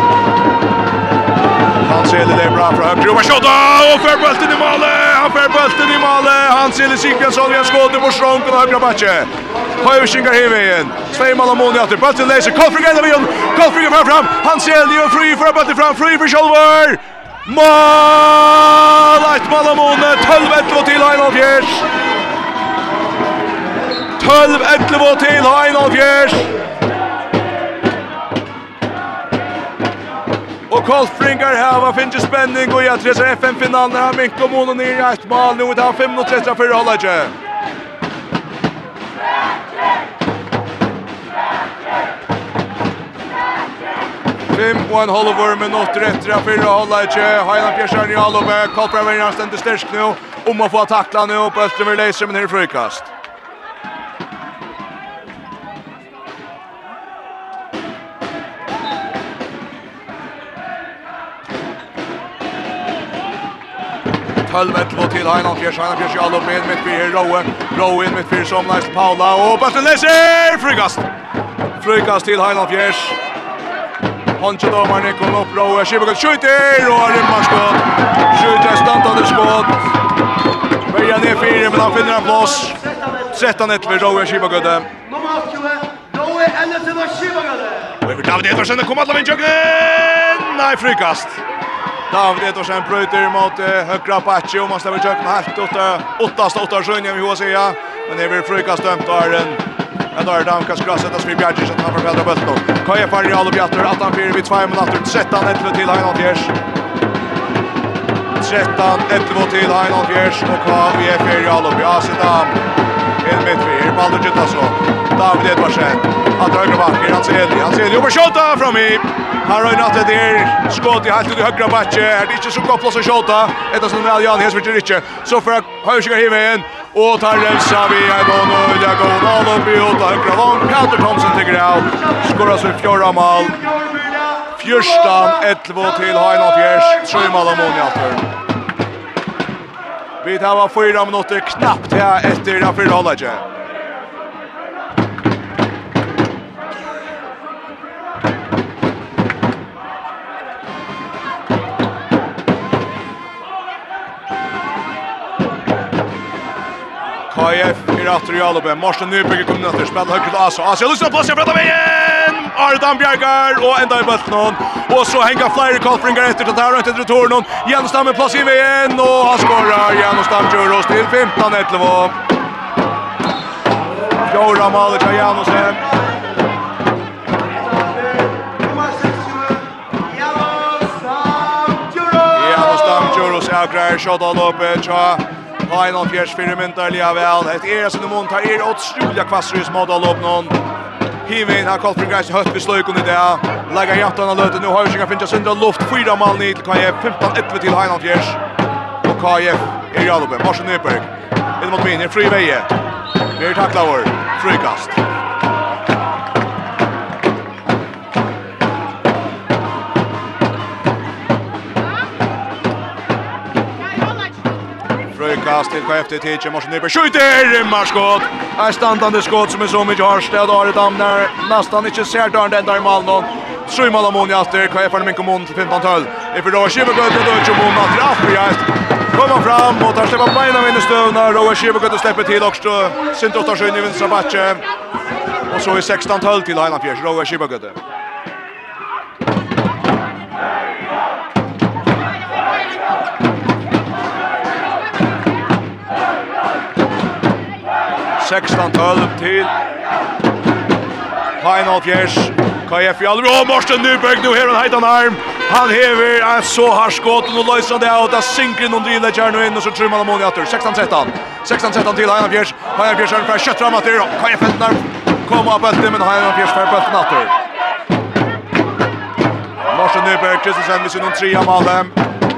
Han ser det är bra för högt. Roma skott och för bulten i målet. Han för bulten i målet. Han ser det Sigurdsson via skott i Morsronk och högra backe. Höjvingar hevien. Sveimal och Moni åter. Bulten läser. Kolfringer där vid honom. Kolfringer fram fram. Han ser det ju fri för bulten fram. Fri för Kjolvar. Mål! Et mål av Måne, 12-11 til Heinald Fjers. 12-11 til Heinald Fjers. Og Kolfringar her var finnes spenning og i at FN-finalen her Mink og Måne nir i et mål. Nå er det 5-3 for Hållaget. Fem og en halv halvår minutter etter av fyra halvleitje. Heiland Pjersjern i halvåbe. Kolper av Einar stender styrsk nå. Om å få takla nå på Østrever Leiser, men her i frøykast. Tølvet lå til Heiland Pjersjern. Heiland Pjersjern i halvåbe. mitt fyrir Rowe. Rowe inn midt som Somleis Paula. Og Bøstrever Leiser, frøykast. Frøykast til Heiland Pjersjern. Hanche domaren kom upp då. Schibbe skjuter och rymmar skott. Skjuter stantande skott. Börjar ner fyra men han finner en plats. 13-1 för Roger Schibbe Gudde. Nummer 80. Roger Ellison och Schibbe Gudde. Över David Edvarsen kommer alla vinjog. Nej, frikast. David Edvarsen brøyter mot høyre Pachi og man stemmer jökna helt åt åtta åtta sjön i HCA. Men det blir frikast dömt av den Ja, då är det Damkas kross ända som i Bjergis att han får fälla bulten. Kaja Farri Alo Bjatter, 18-4 vid två minuter, 13-11 till Heinald Fjärs. 13-11 till Heinald Fjärs och KVF Farri Alo Bjatter. En vet vi, här Baldur Guttasson. David Edvarsen Han drar högra backen, han ser det Han ser det över skjuta fram i. Han rör det där. Skott i halvtid i högra backen. Är det inte så gott plats att skjuta? Ett som väl Jan Hesvert inte Så för höjer sig hem igen. Och tar rensa vi en nu och går Gårdal upp i åtta högra vång. Peter Thomsen det av Skorar sig fjärra mål. Fjörstan, 11 till Heinald Fjärs. Sjöjmal mål Moni Altor. Vi tar var fyra minutter knappt här efter den fyra hållagen. KF i rattur i Alupen. Morsen Nybygge kommer att spela høyre til Asa. Asa lyssnar på sig för att ta vägen! Ardan Bjergar og enda i bøtten og så henga flere kolfringer etter til her rett etter tornen Janostam er plass i veien og han skårer. skorar Janostam kjører oss til 15-11 Fjorda maler til Janostam Janostam gjør oss avgreier shot all oppe tja Line on fjärs fyra myntar liavel. Ett är som de montar er otroliga struliga kvassrys modal upp någon. Himin har kallt för gräs högt beslöjk under det. Lägger hjärtan och löter. Nu har Hörsinga finner sönder luft. Fyra mål ni till KF. 15-11 till Heinald Fjärs. Och KF är i Alupen. Marsen Nyberg. In mot min. Fri väje. Vi är tackla vår. Frikast. kast till KFT Teacher Morsen Nyberg skjuter marskott. Här standande skott som är så mycket Harstad har ett amnar nästan inte ser där den där Malmö. Sju mål om efter KFT min kommun till 15 12. Är för då Schibbe går till Deutsche Bonn att Raffjäst. Kommer fram og tar sig på benen vinner stöna Roa Schibbe går till släpper till också. Sint åtta sjön i vänstra backen. Och så är 16 12 till Highland Fjärs Roa Schibbe går. 16-12 til Final Fjers. KF i alvor. Og Morsten Nyberg, nu hever han heitan arm. Han hever en så har skåten og løyser det out. Da synker noen driler kjær inn, og så trymmer han mål i atter. 16-13. 16-13 til Heinan Fjers. Heinan Fjers er en fra kjøttram atter. KF Fentner kommer av bøtten, men Heinan Fjers fer bøtten atter. Morsten Nyberg, Kristensen, vi synes noen tre av alle.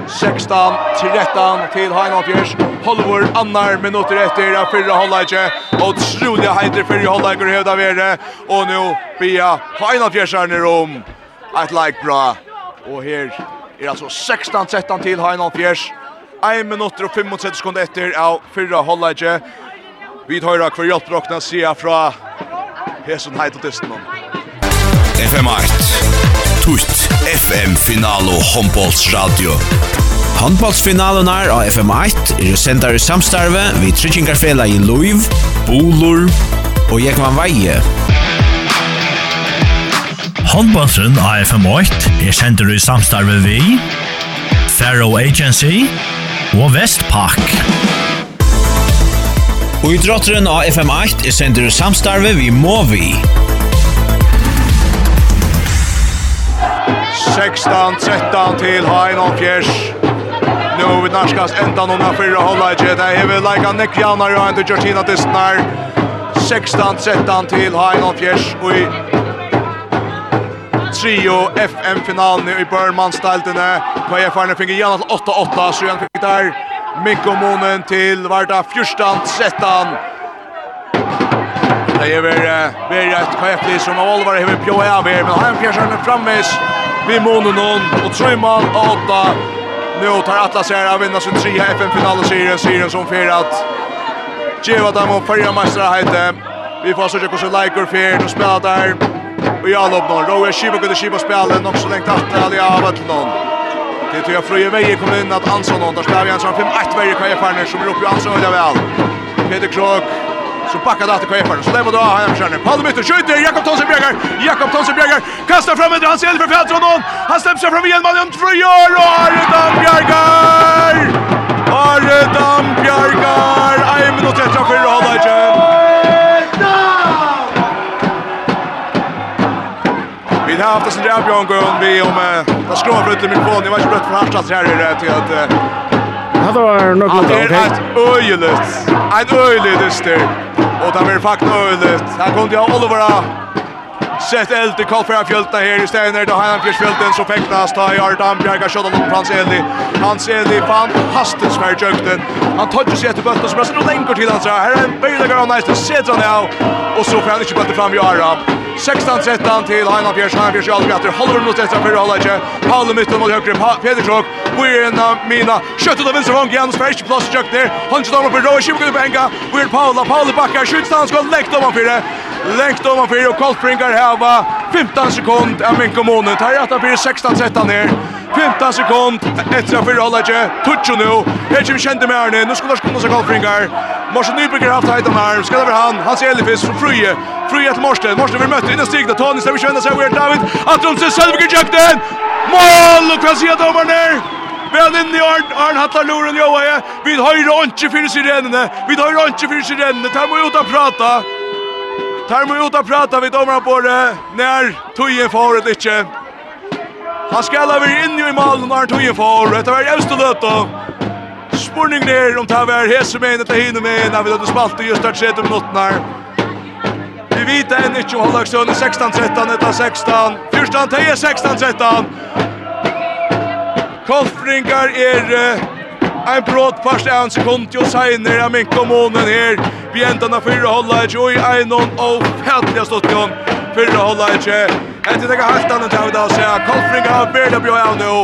16-13 til Heinan Fjers. Hollywood annar minuter efter av fyrra hållage. och otroliga heiter fyrra hållage och hövda vere och nu Bia har en av fjärsarna om ett like bra och här är alltså 16-13 till har fjärs 1 minuter och 35 sekunder efter av förra hållage vi tar höra kvar hjälpdrockna sia från Hesson Heideltisten FM 8 Tutt FM Finalo Hombolts Radio Handballsfinalunar av FM1 er sendar i samstarve vi Tryggingarfela i Luiv, Bolor og Jekvan Veie. Handballsen av FM8 er sendar i samstarve vi Faro Agency og Vestpak. Og i drotteren av FM8 er sendar i samstarve vi Movi. 16-13 til Hein og Fjers nu vi narskast enda noen av fyrre hållet. Det er vi leika nekrianer og en til Georgina Distner. 16-13 til Heinolf Fjers og i trio FM-finalen i Børmannsteltene. KFR-ene fikk igjen til 8-8, så igjen fikk der Mikko Monen til Varda 14-13. Det er vel et KFD som av Olvar hever bjå av her, men Heinolf Fjers er framvis vi Monen og Trymal 8 Nu tar Atlas här att vinna sin trea FN-finalserien, serien som fyrir att Geva dem och färja mästare hette. Vi får söka kursen Leikur fyrir. nu spelar där. Och jag lopp någon. Rowe Shiba kunde Shiba spela något så länge att Ali av varit någon. Det tror jag Fröje Veje kom in att Hansson någon. Där spelar vi en sån 5-1 Veje kan jag färna som är uppe i Hansson och väl. Peter Krog, Så backar det åter Kepar. Så där var då han skärner. Paul ut skjuter. Jakob Thomsen Bjergar. Jakob Thomsen Bjergar kastar fram under hans för fält från någon. Han släpper sig fram igen man runt för gör och Ardan Bjergar! Ardan Bjergar! En minut och 34 håller igen. Vi har haft oss en jävla gång vi om att skråa för ut i mikrofonen. Jag var inte blött för Harstads här i det till att... Det var nog något. Det är ett öjligt. Ett öjligt dyster. Och där blir det faktiskt Han kom till Olivera. Sett eld i Kolfjärfjölta här i Steiner då han fjörsfjölten så fäktas ta i Ardan Bjerga skott mot Hans Eli. Hans Eli fantastisk för jökten. Han tar ju sig till bulten som är så längre till hans. Här är en bilder av nice sätter han av. och så får han inte bulten fram i Aram. 16-13 til Einar Fjers, Einar Fjers i alle bjatter, halver mot etter fyrre för ikke, Paule mitten mot högre, Peder Krok, Wirna Mina, kjøttet av venstre hånd, Jens Fersk, plass i kjøkken Han ikke dommer på Røy, Kjimkjøtt på Enga, Wirna Paula, Paula bakker, skjøttet han skal legge om han fire, Lengt om för och Koltbrinkar var 15 sekund av min kommun. Tar rätta för 16 sätta ner. 15 sekund efter för Olaje. Tutsjo nu. Her som kände med Arne. Nu skulle kunna seg Koltbrinkar. Morsen Nyberger haft hajt om här. Ska det være han. Hans Elifis från Frye Frye till Morsen. Morsen vil möta innan stigna. Tony stemmer kända seg Weird David. Atronsen Selvig jakten. Mål! Og kan sier domaren ner. Men inn i Arn, Arn hattar Loren i. Vi har åndsje fyrir sirenene. Vi har åndsje fyrir sirenene. Tar må ut ta prata. Tar mig ut och prata vid domaren på det. När Tujen får det inte. Han skallar vi in i mål när Tujen får. Det var jävst löt då. Spurning ner om det tar vi hese med en. det hinner med en. vi då spalt det just där 30 minuter. Vi vet än inte om Hallagsson 16-13 eller 16. Första han 16-13. Kolfringar är En brått fast en sekund jo senere av min kommunen her. Vi enda av fyrre holda ikke, og i einon og fætlig stått jo fyrre holda ikke. Etter det er helt annet av det å se. Kolfringa har bedre bjør av nå.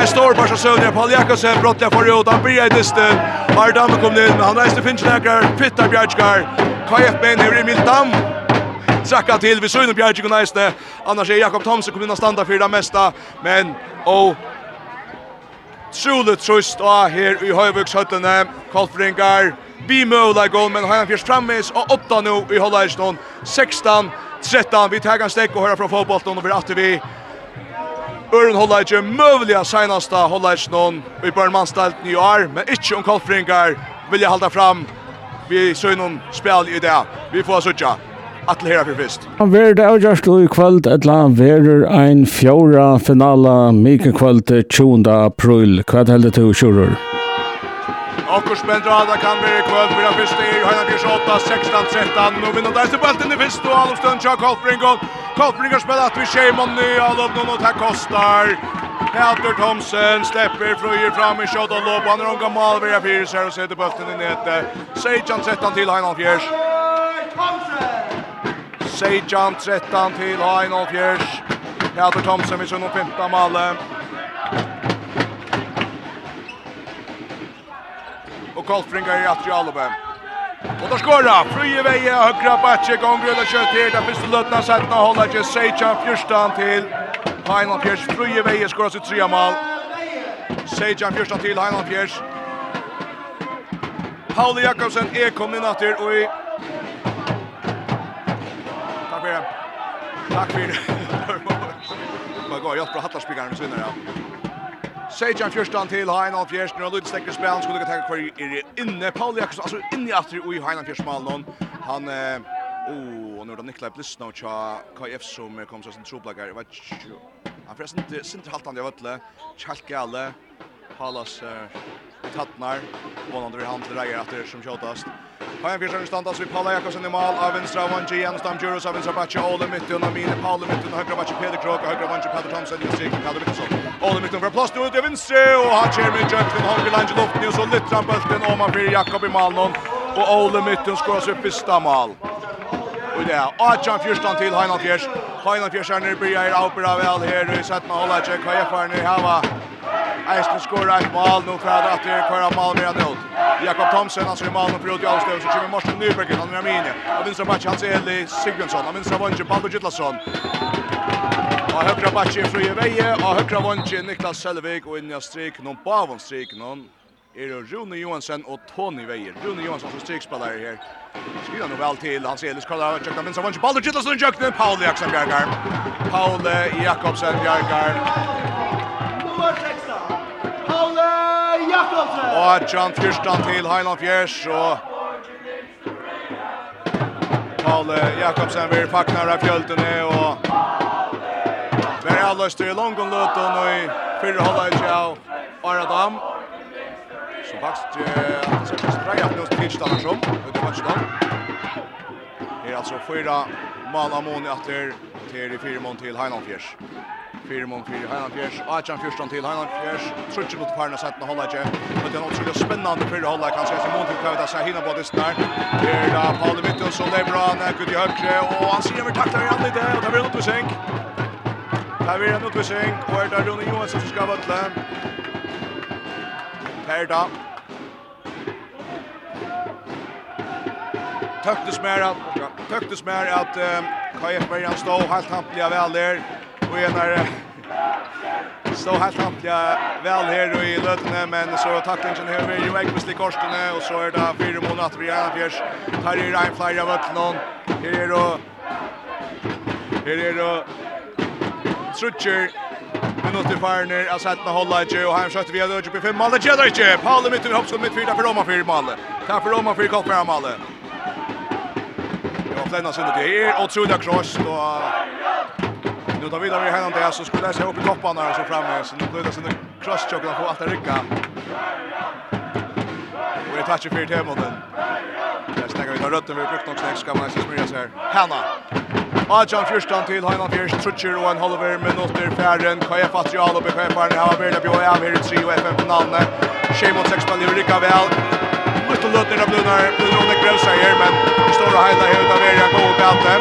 En stor fast av sønner, Paul Jakobsen, brottlig forut, han blir i distel. Ardamme kom inn, men han reiste finnsnekker, Fitta Bjergskar. KF-ben hever Emil dam. trakka til, vi søgner Bjergskar og næste. Annars er Jakob Thomsen kom inn og standa fyrir det mesta, men, og utroligt trust og her i Høyvøkshøttene. Kolfringar, vi bimøla gål, men har han fyrst frammeis og åtta nå i Holleiston. 16-13, vi tar en stekk og hører fra fotbollen og vi atter vi. Øren Holleisje, møvelige seneste Holleiston i Børnmannstalt nye år, men ikke om Kolfringar vil jeg halda fram. Vi søgner noen spil i det. Vi får søtja. Atle her for fyrst. Han ver det avgjørst i kvöld, etla han verer ein fjóra finala mika kvöld 20. april. Hva heldig du, Sjurur? Akkur Spendrada kan være i kvöld, fyrir fyrst i Høyna Bjørs 8, 16, 13. Nå vinner der stilbelten i fyrst, og Alof Støntja Kolfringon. Kolfringon spiller at vi skjeimann i Alof, og tar kostar. Helter Thomsen släpper fröjer fram i shot och lopp. Han är omgång mål via Fyrs här och sätter bulten i nätet. Sejan sätter han till Heinald Fjärs. Thomsen! Sejan 13 till Hain och Fjärs. Heather Thompson vid sin och femta malle. Och Kolfringar i att Jalobem. Och då skorra. Frye veje högra backe gångröda kött här. Där finns det lötna sättna hålla till Sejan 14 till Hain Fjers, Fjärs. Frye veje skorra sitt trea mal, Sejan 14 til Hain Fjers, Paul Pauli Jakobsen är kommit natter og i Takk for det. Vad går jag på hattarsbyggaren så innan. Sejan Fjørstan til Heinan Fjørsten og Lund stekker spillen skulle ta kvar er inne. Paul Jakobsen altså inne i after i Heinan Fjørsmalen han eh oh nu då Nikolaj Blissna och KF som kom så sin trubblagar vad han förresten inte sint halt han jag vet inte Halas tattnar. Vånande vi hand til Reier etter som tjatast. Hajan en standas vi Paula Jakobsen i mal. av vänstra Vanji Jenstam Djuros av vänstra Batje Ole Mytton. och Namine Paula Mytte och högra Batche Peder Krok och högra Vanji Peder Thomsen i striken Peder Mytton. Ole Mytte för plats ut i vänstra och han kör med Jökten Holger Lange luften Og så lytter han bølten. om man blir Jakob i malen. Og Ole Mytte skoras upp i stammal. Og det er Adjan fjärstan til Heinald Fjärs. Heinald Fjärs er nere börjar er opera väl här i setten av håller check vad jag får nu hava. Eisen skorar ett mål nu för att att det kvar mål med nu. Jakob Thomsen alltså i mål nu för att jag stöv så kommer Morten Nyberg han är minne. Och vinstra match alltså Eli Sigmundsson. Han vinstra vanje Balbo Gittlasson. Og høyre bakke fri i veie, og høyre vondje Niklas Selvig, og inn i strik noen, bavon strik noen, er Rune Johansen og Tony Veier. Rune Johansen som strikspillere her. Skriver nu väl till Hans Elis kollar och checkar men så vann bollen till Gillesson checkar Paul Jakobsen Bjergar. Paul Jakobsen Bjergar. Paul Jakobsen. Och Jan Fyrstan till Highland Fjärs och Paul Jakobsen vill packna där fjöltene och Berg Alløster i Longon Luton og i fyrre halvdagen av Aradam bakst att det ska straja plus pitch där som ut i matchen. Här alltså fyra mål amoni åter till fyra mål till Heinolfjärs. Fyra mål till Heinolfjärs. Achan fyrstan till Heinolfjärs. Trutchen mot Parna sätt med hålla igen. Men det är otroligt spännande för hålla kan säga som Monty kan säga hinna på det där. Här där Paul Mitton som lever han. Gud i högre och han ser över tacklar han lite och det blir en utvisning. Det blir något besänk och det är Ronny Johansson som ska vattla. Här där tøktes mer at tøktes mer att KF Marian stå helt hampliga der og en er stå helt hampliga väl her och i løtene men så tacklingen her med jo ikke i korsene og så er det fire måneder vi är fjers tar i rein flere av någon her er då her er då Trutcher minutter farner settene sett ikke og her skjøtter vi av det hade uppe fem mål det gör det inte Paul mitt i hoppskott mitt fyra for Roma fyra mål. takk for Roma fyra koppar mål. Lennas under det här otroligt Truda Cross då Nu tar vi där vi händer där så skulle jag se upp i toppen där så framme så nu blir det sån cross chock där på att rycka. Och det touchar för till Modern. Där stänger vi då rötten vi brukt också ska man se smörja så här. Hanna. Adjan Fyrstan till Hanna Fjörs Trutcher och en halver minuter färden. Kaja Patrial och Här var har varit på här i 3 och FM finalen. Shame on sex på Lyrica väl pusteløtene av Blunar, Blunar grønser her, men står og heiler her ut av Eria Gåh og Galte.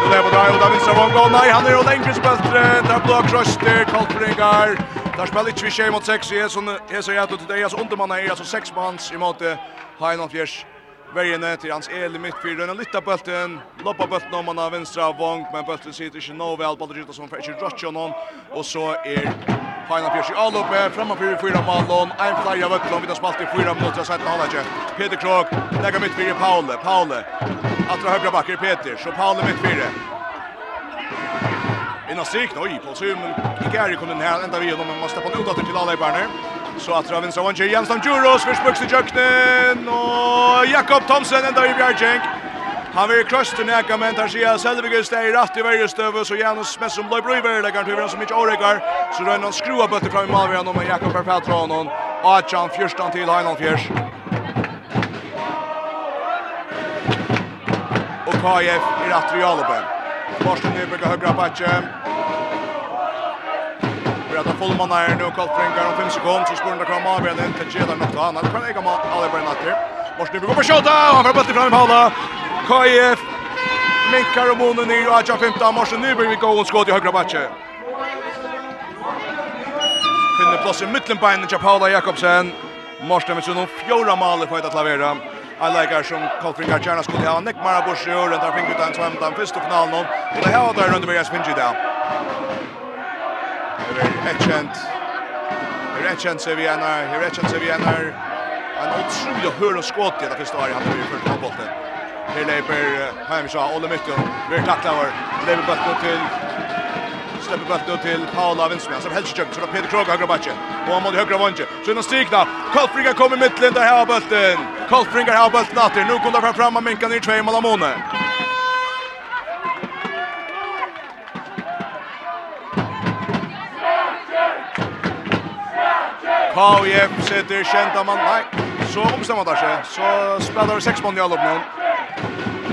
Nu lever det av Oda Vinsarvong, og nei, han er jo lengre speltre, der blå krøster, Koltbringar. Der spiller ikke vi tjej mot 6, jeg er så jævlig til deg, altså undermannen er, altså 6 manns i måte, Heinolf Gjers. Värjene till hans el i mittfyren. Lytta bulten, loppa bulten om han har vänstra vång. Men bulten sitter inte nå väl. Baldur ruttar som för inte rotsch honom. Och så är Final Pierce i alloppe. Framför fyra malon. En flyer av Ötlund. Vi tar spalt i fyra minuter. Jag med hålla. Peter Krog lägger mittfyren Paule. Paule. Attra högra backer Peter. Så Paule mittfyren. Innan strik, oj, på Sum. Gary kom den här, ända vi honom, men måste på en udator till alla i Berner. Så att Ravins av Jens Jansson Juros för spöks i jöknen och Jakob Thomsen ända i Bjärkjänk. Han vill krösta näka men tar sig Selvig steg i rätt i varje stöv så Janus med som Lloyd Bruyver där kan turen som inte orekar så då någon skruva på fram i mål med Jakob Perfetron och Achan fyrstan till Heinolf Fjärs. Och KF i rätt i Alopen. Borsten Nyberg högra backen att de får man är nu kallt drinkar om 5 sekunder så skulle det komma av igen till Jeda något annat kan jag komma alla på natten. Måste vi gå på skott och han får bollen fram i halva. KF minkar och bonden ner och jag 15 måste nu blir vi gå och skott i högra backen. Finner plats i mittenbeinen till Paula Jakobsen. Måste vi så någon fjärde mål för att lavera. I like her som Kolfringar Kjernas skulle ha Nick Marabush i øren der finner ut en svømte den første finalen. Og det her var der rundt ved jeg spinner i dag. Her er Etchent. Her er Etchent ser vi henne. Her er Etchent ser vi henne. En otrolig høl og skått i det første året han har gjort på bollen. Her leper Heimsha, Ole Mytton, Vi blir tackla over. Leper bøtten til släpper bollen till Paula Winsman som helst jukt så Peter Krog högra backen. Och han mot högra vånge. Så den stigna. Kolfringa kommer mittlen där har bollen. Kolfringar har bollen åter. Nu kommer fram fram och minkar ner två mål av månen. KF sitter kjenta man. Nei, så omstemmer det seg. Så spiller vi seks mann i alloppen.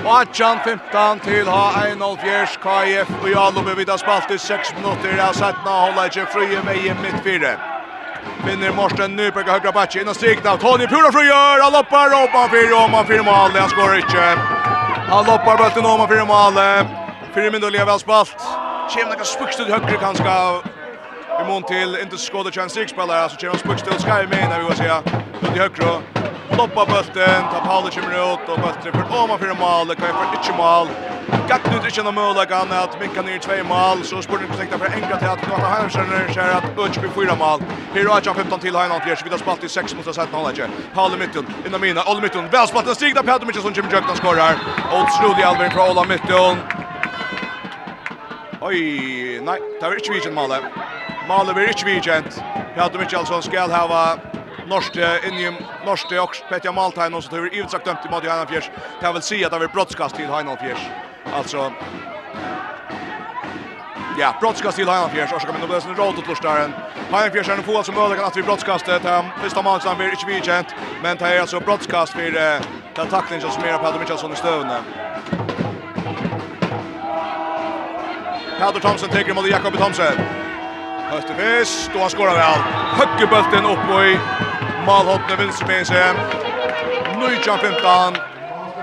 Og 18-15 til H1-0-4 KIF og i alloppen vidt har spalt i seks minutter. Jeg har sett nå holder ikke frie med i midt fire. Vinner Morsten Nyberg og høyre bakke inn og av Tony Pura frigjør. Han loppar og man fire og man fire mål. Han skår ikke. Han loppar bøtten om man fire mål. Fire minutter lever vel spalt. Kjem noen spukst ut høyre kanskje i mån till inte skåda chans sex spelare så James Buck still sky med när vi var säga ut i högra loppa bulten ta Paul kommer ut och bulten för om man för mål det kan för inte mål Gatt nu inte någon mål kan att minka ner två mål så sporten försökte för enkla till att han känner sig att Butch blir fyra mål. Här har jag 15 till Heinald Fjärs, vi vidare spalt i 6 mot 17 hållet. Paul i mitten, innan mina, Olle mitten, väl spalt en stigna Peter Mitchell Jimmy Jökna skorar. Otrolig Alvin från Ola mitten. Oj, nej, där är inte vilken mål. Målet blir ikke vidkjent. Hjalta Mikkelsson skal hava norske innim norske och Petja Maltain och så tur utsagt dömt i Matti Heinolfjärs. Kan väl säga att det var brottskast till Heinolfjärs. Alltså Ja, brottskast till Heinolfjärs. Och så kommer det bli en rot åt Lorstaren. Heinolfjärs är en fotboll som möjligen att vi brottskastet. Den första matchen blir inte vidkjent. Men det är alltså brottskast för den tacklingen som är på Hjalta Mikkelsson i stövnen. Peter Thomsen tar mot Jakob Thomsen. Österqvist, och han skorar väl. Höggebulten upp och i malhoppne vinstremense. Nujtja 15.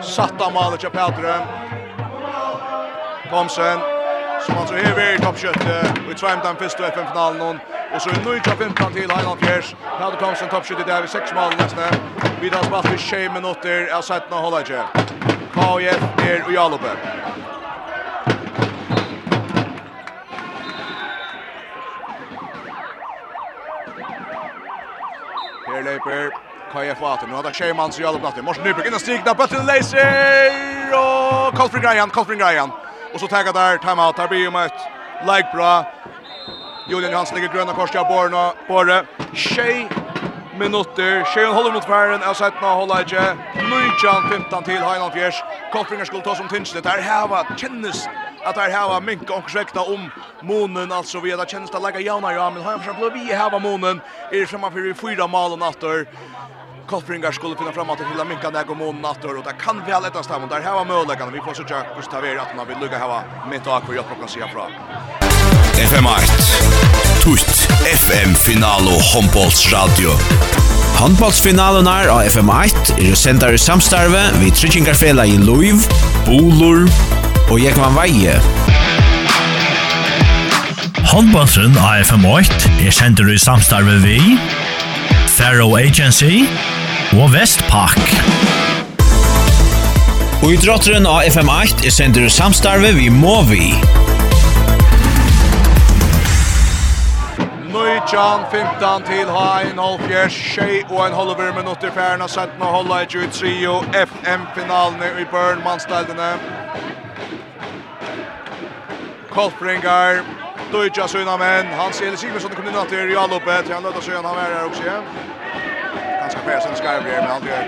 Satta malet till Petre. Thomsen. Som alltså är vid toppköttet. Vi tvär den första FN-finalen. Och så är Nujtja 15 till Heiland Fjärs. Petre Thomsen toppköttet där vid sex mal nästan. Vidare spalt i 20 minuter. Jag har sett några hållare. KF är Ujalope. Nyberg kaja faten. Nu har det Sherman så jävla platt. Morsen Nyberg innan stigna bulten laser och Kolfring Ryan, Kolfring Ryan. Och så tagga där time out. Där blir ju ett like bra. Julian Johansson ligger gröna korset av Borna. Borre. Shea minutter. Sjeun holder mot færen, er settna holleidje. Nujjan 15 til Heinan Fjers. Kolfringer skulle ta som tinsle. Der heva kjennes at der heva mink og svekta om månen. Altså vi hadde kjennes det legger jauna ja, men Heinan Fjers ble vi heva månen. Er fremma fyrir fyra malen natter. Koltringer skulle finna fram at det minka nek og månen natter. Og det kan vi vel etter stammen. er heva møleggene. Vi får sutja Gustav Eir at man vil lukka heva mitt og akkur hjelp og kan sida fra. FM 8 tutt FM-finalo Hombols Radio. Handballsfinalen er av FM1 er sendar i samstarve vid Tryggingarfela i Luiv, Bolor og Jekman Veie. Håndbollsen av FM8 er sender i samstarve vi, Faro Agency og Vestpak. Og idrotteren av FM8 er sender i samstarve vi Movi. Atjan, 15 til Hain, Holfjers, Shea og en holdever minutter fjerden av 17 og holde i 23 og FM-finalene i Burnmannsstedene. Kolfringar, Dujja Sunamen, Hans Eli Sigmundsson kom inn til Realopet, han løtta søgn, han er her også igjen. Ganske sen sin skarvjer, men han gjør.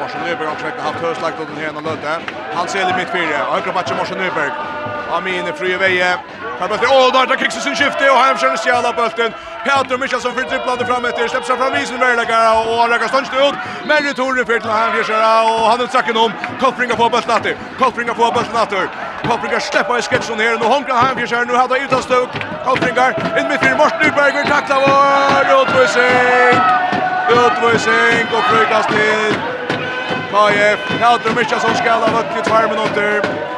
Morsen Nyberg har haft høyslagt den här och løtta. Hans Eli midt fire, og høyre bakke Morsen Nyberg. Amin är fri i vägen. Här bulten, åh, där tar Kicks sin skifte och Heim känner stjäla bulten. Peter Michelsson för dribblande fram efter, släpps fram isen Verlagar och Verlagar stånd ut. Men returen för till Heim Fjörsera och han utsacken om. Kolfringa på bulten Natter, Kolfringa på bulten Natter. Kolfringa släpper i sketchen här, nu honkar Heim Fjörsera, nu hade utan stuk. Kolfringa, in mitt i Morten Nyberg, tacklar var, utvisning. Utvisning och flyttas till KF. Peter Michelsson skall ha vött i två minuter.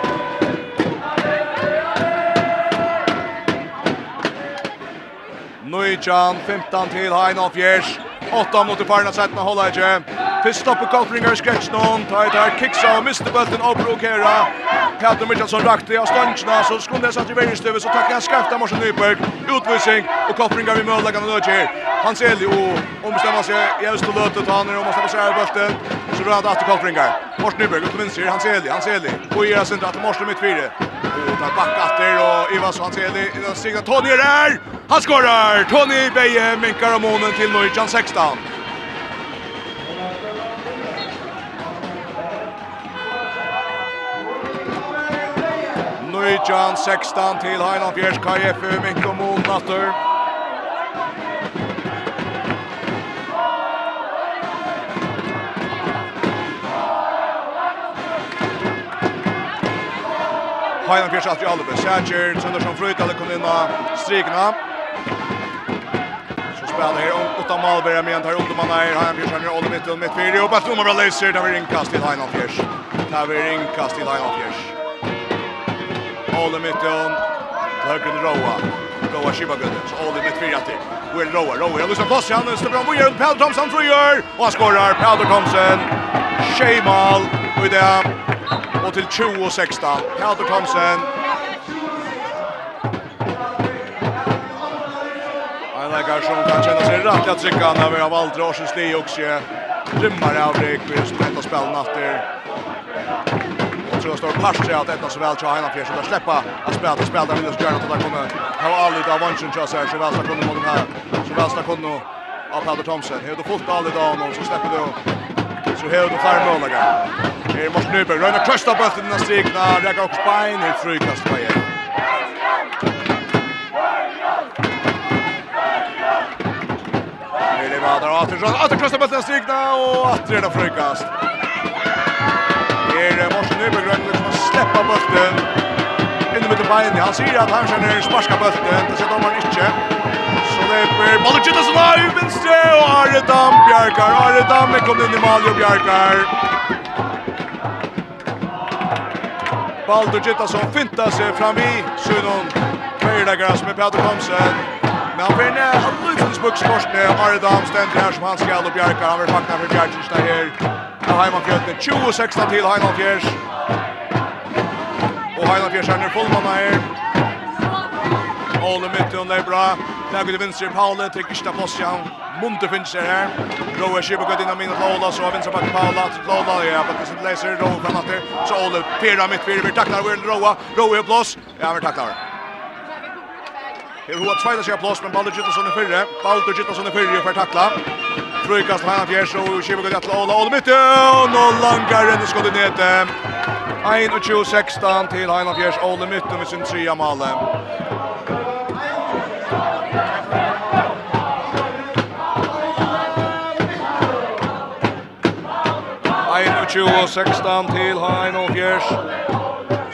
Nuijan, 15 til Heinolf Jers. 8 mot Parna Sætna Hollage. Fyrst stopper Koltringer skretch noen, tar et her kiksa Mr. mister bøtten og provokera. Petter Mitjansson rakte av stønsjene, så skulle det satt i verdenstøvet, så takker han skreft av Morsen Nyberg. Utvisning, og Koltringer vil møte han nødger. Han ser jo omstemmer seg i øst og løte, han om å stemme seg av bøtten, så rører han att Koltringer. Morsen Nyberg ut til han ser han ser Og gjør sin til Morsen mitt fire. Och tar back efter och i den signar Tony där. Han skorar. Tony Beje minkar av månen till Norjan 16. Norjan 16 till Heinan Fjärs KF minkar om månen efter. Heinan Fjers Pierce att Jalbe. Sager Sundersson Fröjdal kom inn av strikene. Så spiller her Otta Malberg med här under man är Hainan Pierce er alle mitt og mitt fyra og Bartoma bra läser där vi inkast til Heinan Fjers. Där vi inkast til Heinan Fjers. Oliver mitt och högre Roa. Roa Shibagudens. Oliver mitt fyra till. Will Roa. Roa har lyssnat plats. Han står bra. Vi gör en Pell Thompson tror gör. Och han skorar. Pell Thompson. Shemal. Och det Och till 20-16. Helder Thomsen. En läggare som kan känna sig rätt att trycka när vi har valt Rorsens Lee också. Rymmar av Rick, vi som heter spelen efter. Jag tror det står pass att ett av så väl tja Heina Fjärs att släppa att spela att spela där vill jag Gärna att han kommer ha all lite av vanschen tja sig så väl stakunde mot den här så väl stakunde av Helder Thomsen. Hevde fullt aldrig lite av honom så släpper du så har du flere målager. Her Morten Nyberg, up Krøsta bøtten strik strikna, Rekka og spine her frykast på igjen. Her där åter så Atter, Atter up bøtten innan strikna, og och er det frykast. Her er Morten Nyberg, Røyna liksom släppa sleppa inne med bein, han sier at han kjenner sparska bøtten, det sitter om ikke slipper. Ballen som har i venstre, og Are Dam Bjarkar. Are Dam er kommet inn i Malio Bjarkar. Baldur Gittasson fintar seg fram i Sunon. Feirdagare som er Peter Thomsen. Men han blir ned av Lutens buksforskne. Are Dam stender her som han skal og Bjarkar. Han vil pakna for bjerkista her. Heimann Heimanfjøtene. 20-16 til Heimanfjørs. Og Heimanfjørs er ned fullmann her. Ole Mytton, det er bra. Lägger till vänster Paula trycker sista Bossian. Munter finns det här. Roa Schipper går in och minner Paula så vänster back Paula. Paula ja, på det sättet läser Roa framåt där. Så Olle Pera mitt fyra vi tacklar vi Roa. Roa blås. Ja, vi tacklar. Her har tvåa sig blås men Baldur Gustafsson i förre. Baldur Gustafsson i förre för tackla. Frukast han fjärs och Schipper går till Ola Ola mitt och långare ändå skottet ner. 21-16 till Heinan Fjärs Ole Mytten med sin trea mål. 2016 til Hain og Fjers.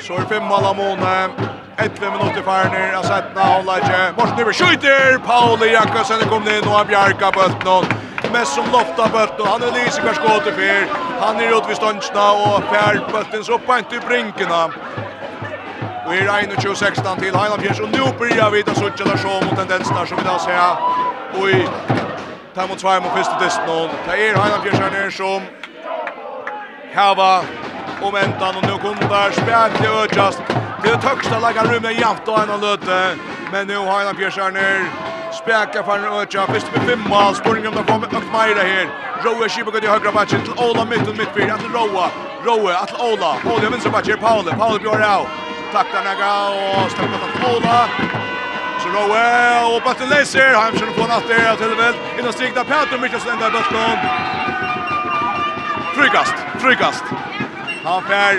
Så er fem mål av måned. 11 minutter ferner av settene av Leitje. Morsen Iver skjuter! Pauli Jakobsen er kommet inn og han bjerker bøtten mest som lofta bøtten. Han er lyse hver skåte fyr. Han er ut vid stønsjene og fjer bøtten så pent i brinkene. Vi er 21-16 til Heiland Fjers, og nå blir vi da suttje der så mot tendensen der som vi da ser. Oi, i 5-2 mot første testen. Det er Heiland Fjers her nere som Hava om entan och nu kommer spjärn till Ödjast. Det är högsta lagar rummet jämt och en löte. Men nu har han Björn ner. Späka för en Ödja. Först med fem mål. Spårning om det kommer ökt det här. Rowe Kibo går till högra matchen till Ola mitt och mittfyr. Att Rowe. Rowe att Ola. Ola vinner matchen. Paule. Paule björ av. Tackar Naga och stämmer till Ola. Så Rowe och Batten Leiser. Han kör på natt där till väl. Innan stigna Petter Michelsen där bortom. Frykast, frykast. Han fær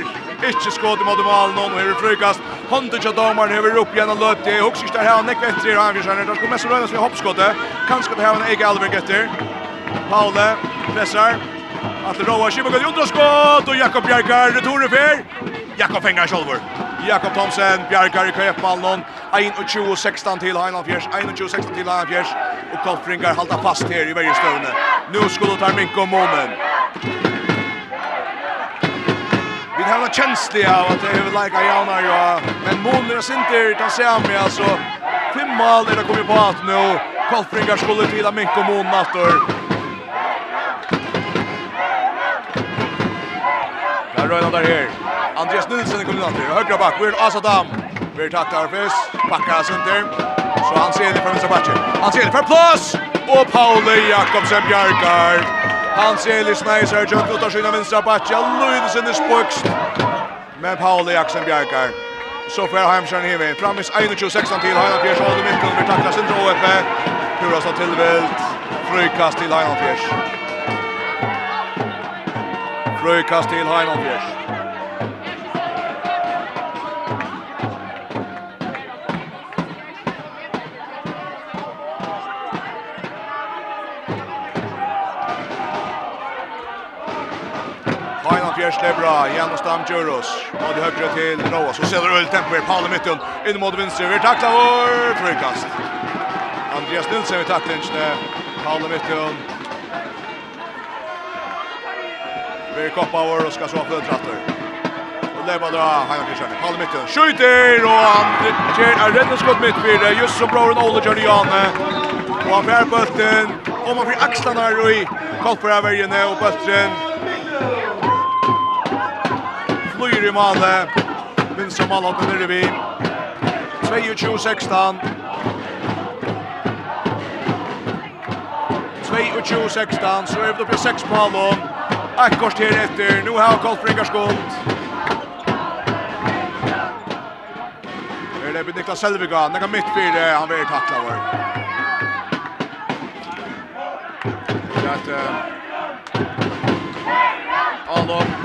ikke skåd i måte någon og hever frukast. Hånden til domaren hever opp igjen og løp til. Hoks ikke der her, nekk etter i Rangersjønner. Der skulle mest røyne som i hoppskåttet. Kanskje det her en egen alveg etter. Paule pressar. Atle Roa, Kibagad, Jondraskått og Jakob Bjerkar, returer fer. Jakob Fengar Kjolver. Jakob Thomsen, Bjarkar i ballen. 21-16 til Heinald Fjers, 21-16 til Heinald Fjers. Og Kolfringar halda fast her i verje støvne. Nu skulle Tarminko Momen. Vi har en känsla av att det är väl lika jauna ja. Men Moner och Sinter kan se mig alltså. Fem mål är det kommit på att nu. Kolfringar skulle till Minko Mon Nattor. Där rör han där här. Andreas Nilsen i kolonnander. Högra back, Weird Asadam. Vi taktar Fis, backar Sinter. Så han ser det för vänster backen. Han ser det för plats! Och Pauli Jakobsen Bjarkar. Han ser det snajs här, Jönt utar sina vänstra backen. Lundsen är spöxt. Men Pauli Jakobsen Bjarkar. Så får Hemsjön Hivi. Framvis 21-16 till Heinan Fjärs. Och det mitt under tacklar Sinter HF. Hurras har tillvält. Frykast till Heinan Fjärs. Frykast till Heinan Fjärs. det är bra. Janus Damjuros. Och det högre till Roa. Så ser det öl tempo i Paul i mitten. In mot vänster. Vi tacklar vår frikast. Andreas Nilsson i tacklingen. Paul i mitten. Vi koppar vår och ska så för trattor. Och leva dra Hanna Kristiansen. Paul i mitten. Skjuter och han ger en räddningsskott mitt för just så bra en Olle Jordiane. Och han bär bulten. Om man får axlarna i Kolperavergene och bulten flyr i målet. Vinstra målet nere Nyrvi. 22-16. 22-16, så er det oppe i 6 på halvån. Ett kors till efter, nu har Karl Bringar skuld. Det blir Niklas Selviga. han kan mitt fyra, han vill tackla vår. Det är ett... Alon,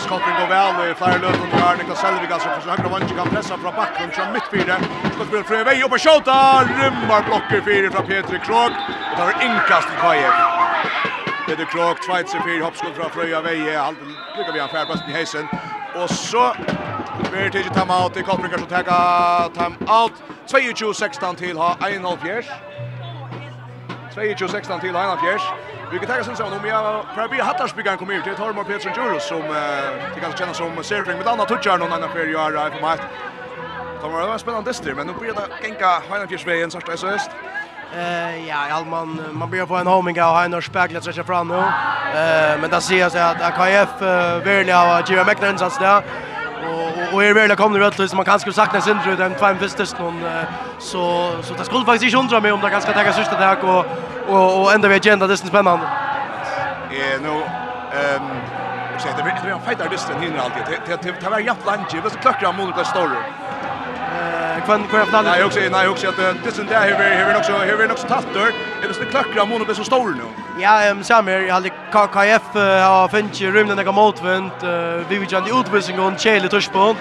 skotten går väl i flera löp under här. Niklas Selvig alltså för högra vänster kan pressa från backen från mittfyrde. mittfyra. Skottspel från Vej upp och skjuta. Rymmar blocker fyra från Petri Krog. Och tar inkast i Kaje. Petri Krog tvajt fyra hoppskott från Fröja Vej. Allt lyckas vi han färdbast i hejsen. Och så blir det time out. Det är Kottbringar som taggar time out. 22-16 till ha 1,5 fjärs. 22-16 til Einar Fjers. Vi kan tagga sinnsson om jag för att bli Hattarsbyggan kommer ut. Det tar Mark Petersen Jurus som det kanske kännas som Sertring med andra touchar någon annan för göra för mig. Det var en spännande distri, men nu blir det gänga Einar Fjers vägen så SOS. Eh ja, all man man börjar få en homing och Einar speglar sig fram nu. Eh men där ser jag att AKF verkligen har givit mäktiga insats där och är väl kommer det att man kan skulle sakna Sindre den två första någon så så det skulle faktiskt inte undra mig om det ganska ta sista där och och och ända vi agenda det är spännande. Eh nu ehm så det blir en fight artist den hinner alltid. Det det det var jävligt lunch, det så klackar mot det stora. Eh kvann kvar plan. Nej också nej också att det sen där här här också här också tattor. Det är så klackar mot det så stora nu. Ja, ehm samir, jag hade KKF har funnit rymden några motvind. Vi vill ju inte utvisning och chele touchpoint.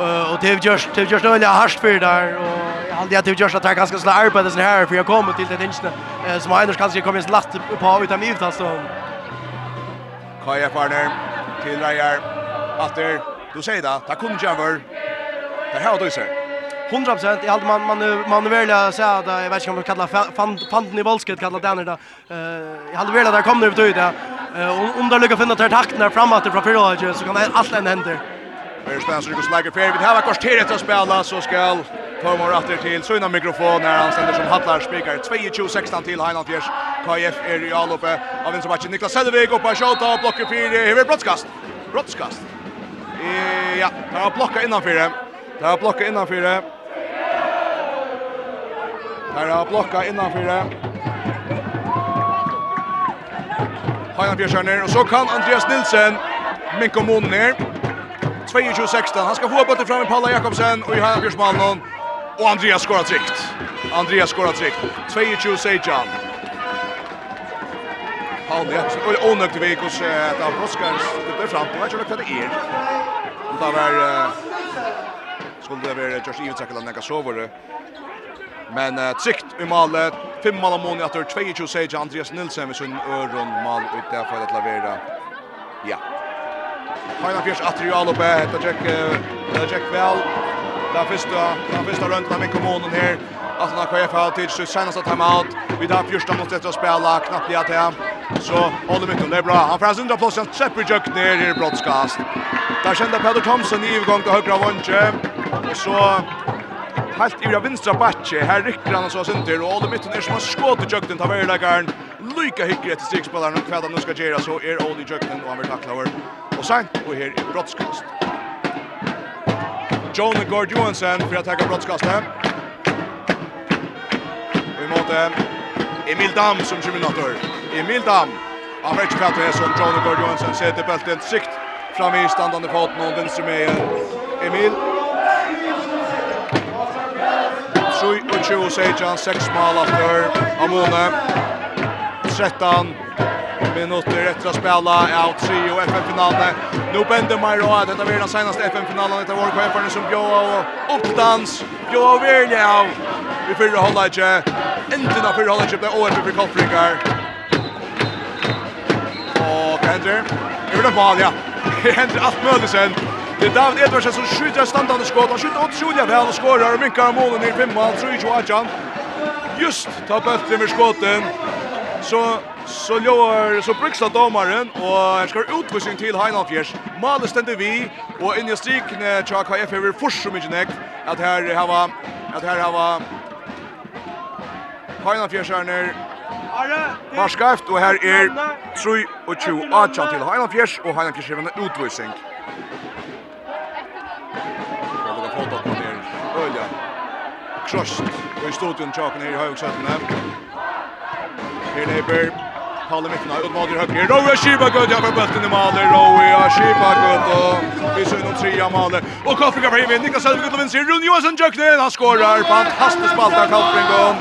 Eh och det har just det har just öliga harst för där och jag hade att det just att jag ganska skulle arbeta sen här för jag kommer till det inte uh, som Anders kanske kommer ens last på utan mig utan så. KKF Arner till Rajar. Åter, du säger det. Ta kom Javer. Det här då så. 100% i allt man man man vill säga att jag vet inte om man kallar fanden i valsket kallar den där eh jag hade velat där kom det ut det om det lyckas finna där takten där framåt från Pirlo så kan allt än hända Mer spänns och slägger för vi har kors tid att spela så ska Tormor åter till sina mikrofon när han ständer som hallar spikar. 22-16 till Highland Fjärs KF är i all uppe av en så Niklas Selvig och på shot och blockar för det är broadcast broadcast ja, tar har blockat innanför det. Tar har blockat innanför det. Her er blokka innanfor Heinan Bjørkjørner, og så kan Andreas Nilsen minka månen ned. 22-16, han skal få upp fram i Palla Jakobsen og i Heinan Bjørkjørmannen. Og Andreas skorar trygt. Andreas skorar trygt. 22-16. Paul Jakobsen, og onøkt i vik hos et av Broskans. Det blir fram på, jeg tror nok hva det er. Det var, skulle det være Josh Ivetsakeland, jeg kan sove det. Men uh, tryckt i malet. Fem mål mån efter 22 seger Andreas Nilsen med sin öron mål ut där för att lavera. Ja. Heina Fjärs Atrial uppe. Det Jack det Jack väl. Där första, där första rundan med kommunen här. Att han har kvar till sitt senaste timeout. Vi där första måste att spela knappt det till Så håller mycket det är bra. Han får sindra plus en trepper jökt ner i broadcast. Där kände Peder Thomsen i övergång till högra vånche. Och så Helt i vinstra batje, her rykker han så sinter, og alle midten er som har skått i jøgten, tar verlegaren, lyka hykker etter strikspilleren, og hva han nu skal gjøre, så er Ole i jøgten, og han vil takla over. Og sent, og her er brottskast. John Gord Johansen for å takke brottskastet. Og i måte Emil Dam som kombinator. Emil Dam, han vet ikke hva det er som John Gord Johansen setter belten sikt fram i standande foten og venstre med Emil Sui og Tjo Sejan, 6 mål after Amone. 13 minutter etter å spela av og FN-finalen. Nå bender Mairo at dette blir den seneste FN-finalen etter vår kvepperne som bjåa og oppdans. Bjåa virkelig av i fyrre holdet Enten av fyrre holdet ble året for Kolfrikar. Og hva hender? Det blir en ball, ja. Det hender alt møtesen. Det David Edvardsen som skjuter ett standande skott. Han skjuter otroligt väl och skårer og minkar målen i fem mål. tror ju att han just ta bøtten med skotten. Så så låter så bruksar domaren och han ska utvisning till Heinalfjärs. Malen ständer vi och in i striken Chaka KF över fors så mycket näck att här hava att här hava Heinalfjärs är Marskaft och här är 3 och 2 Achan till Heinalfjärs och Heinalfjärs är en utvisning. Krust og i studion tjaken her i Høyvågsøttene. Her Leiber, Palle mitten av Udmader Høyre. Roi Ashiba Gød, ja, for bøtten i Male. Roi Ashiba Gød, og vi ser om tre av Male. Og Koffinger for himmelen, Niklas Selvig Gød og. Rune Johansson Jøknen, han skårer. Fantastisk spalt av Koffinger.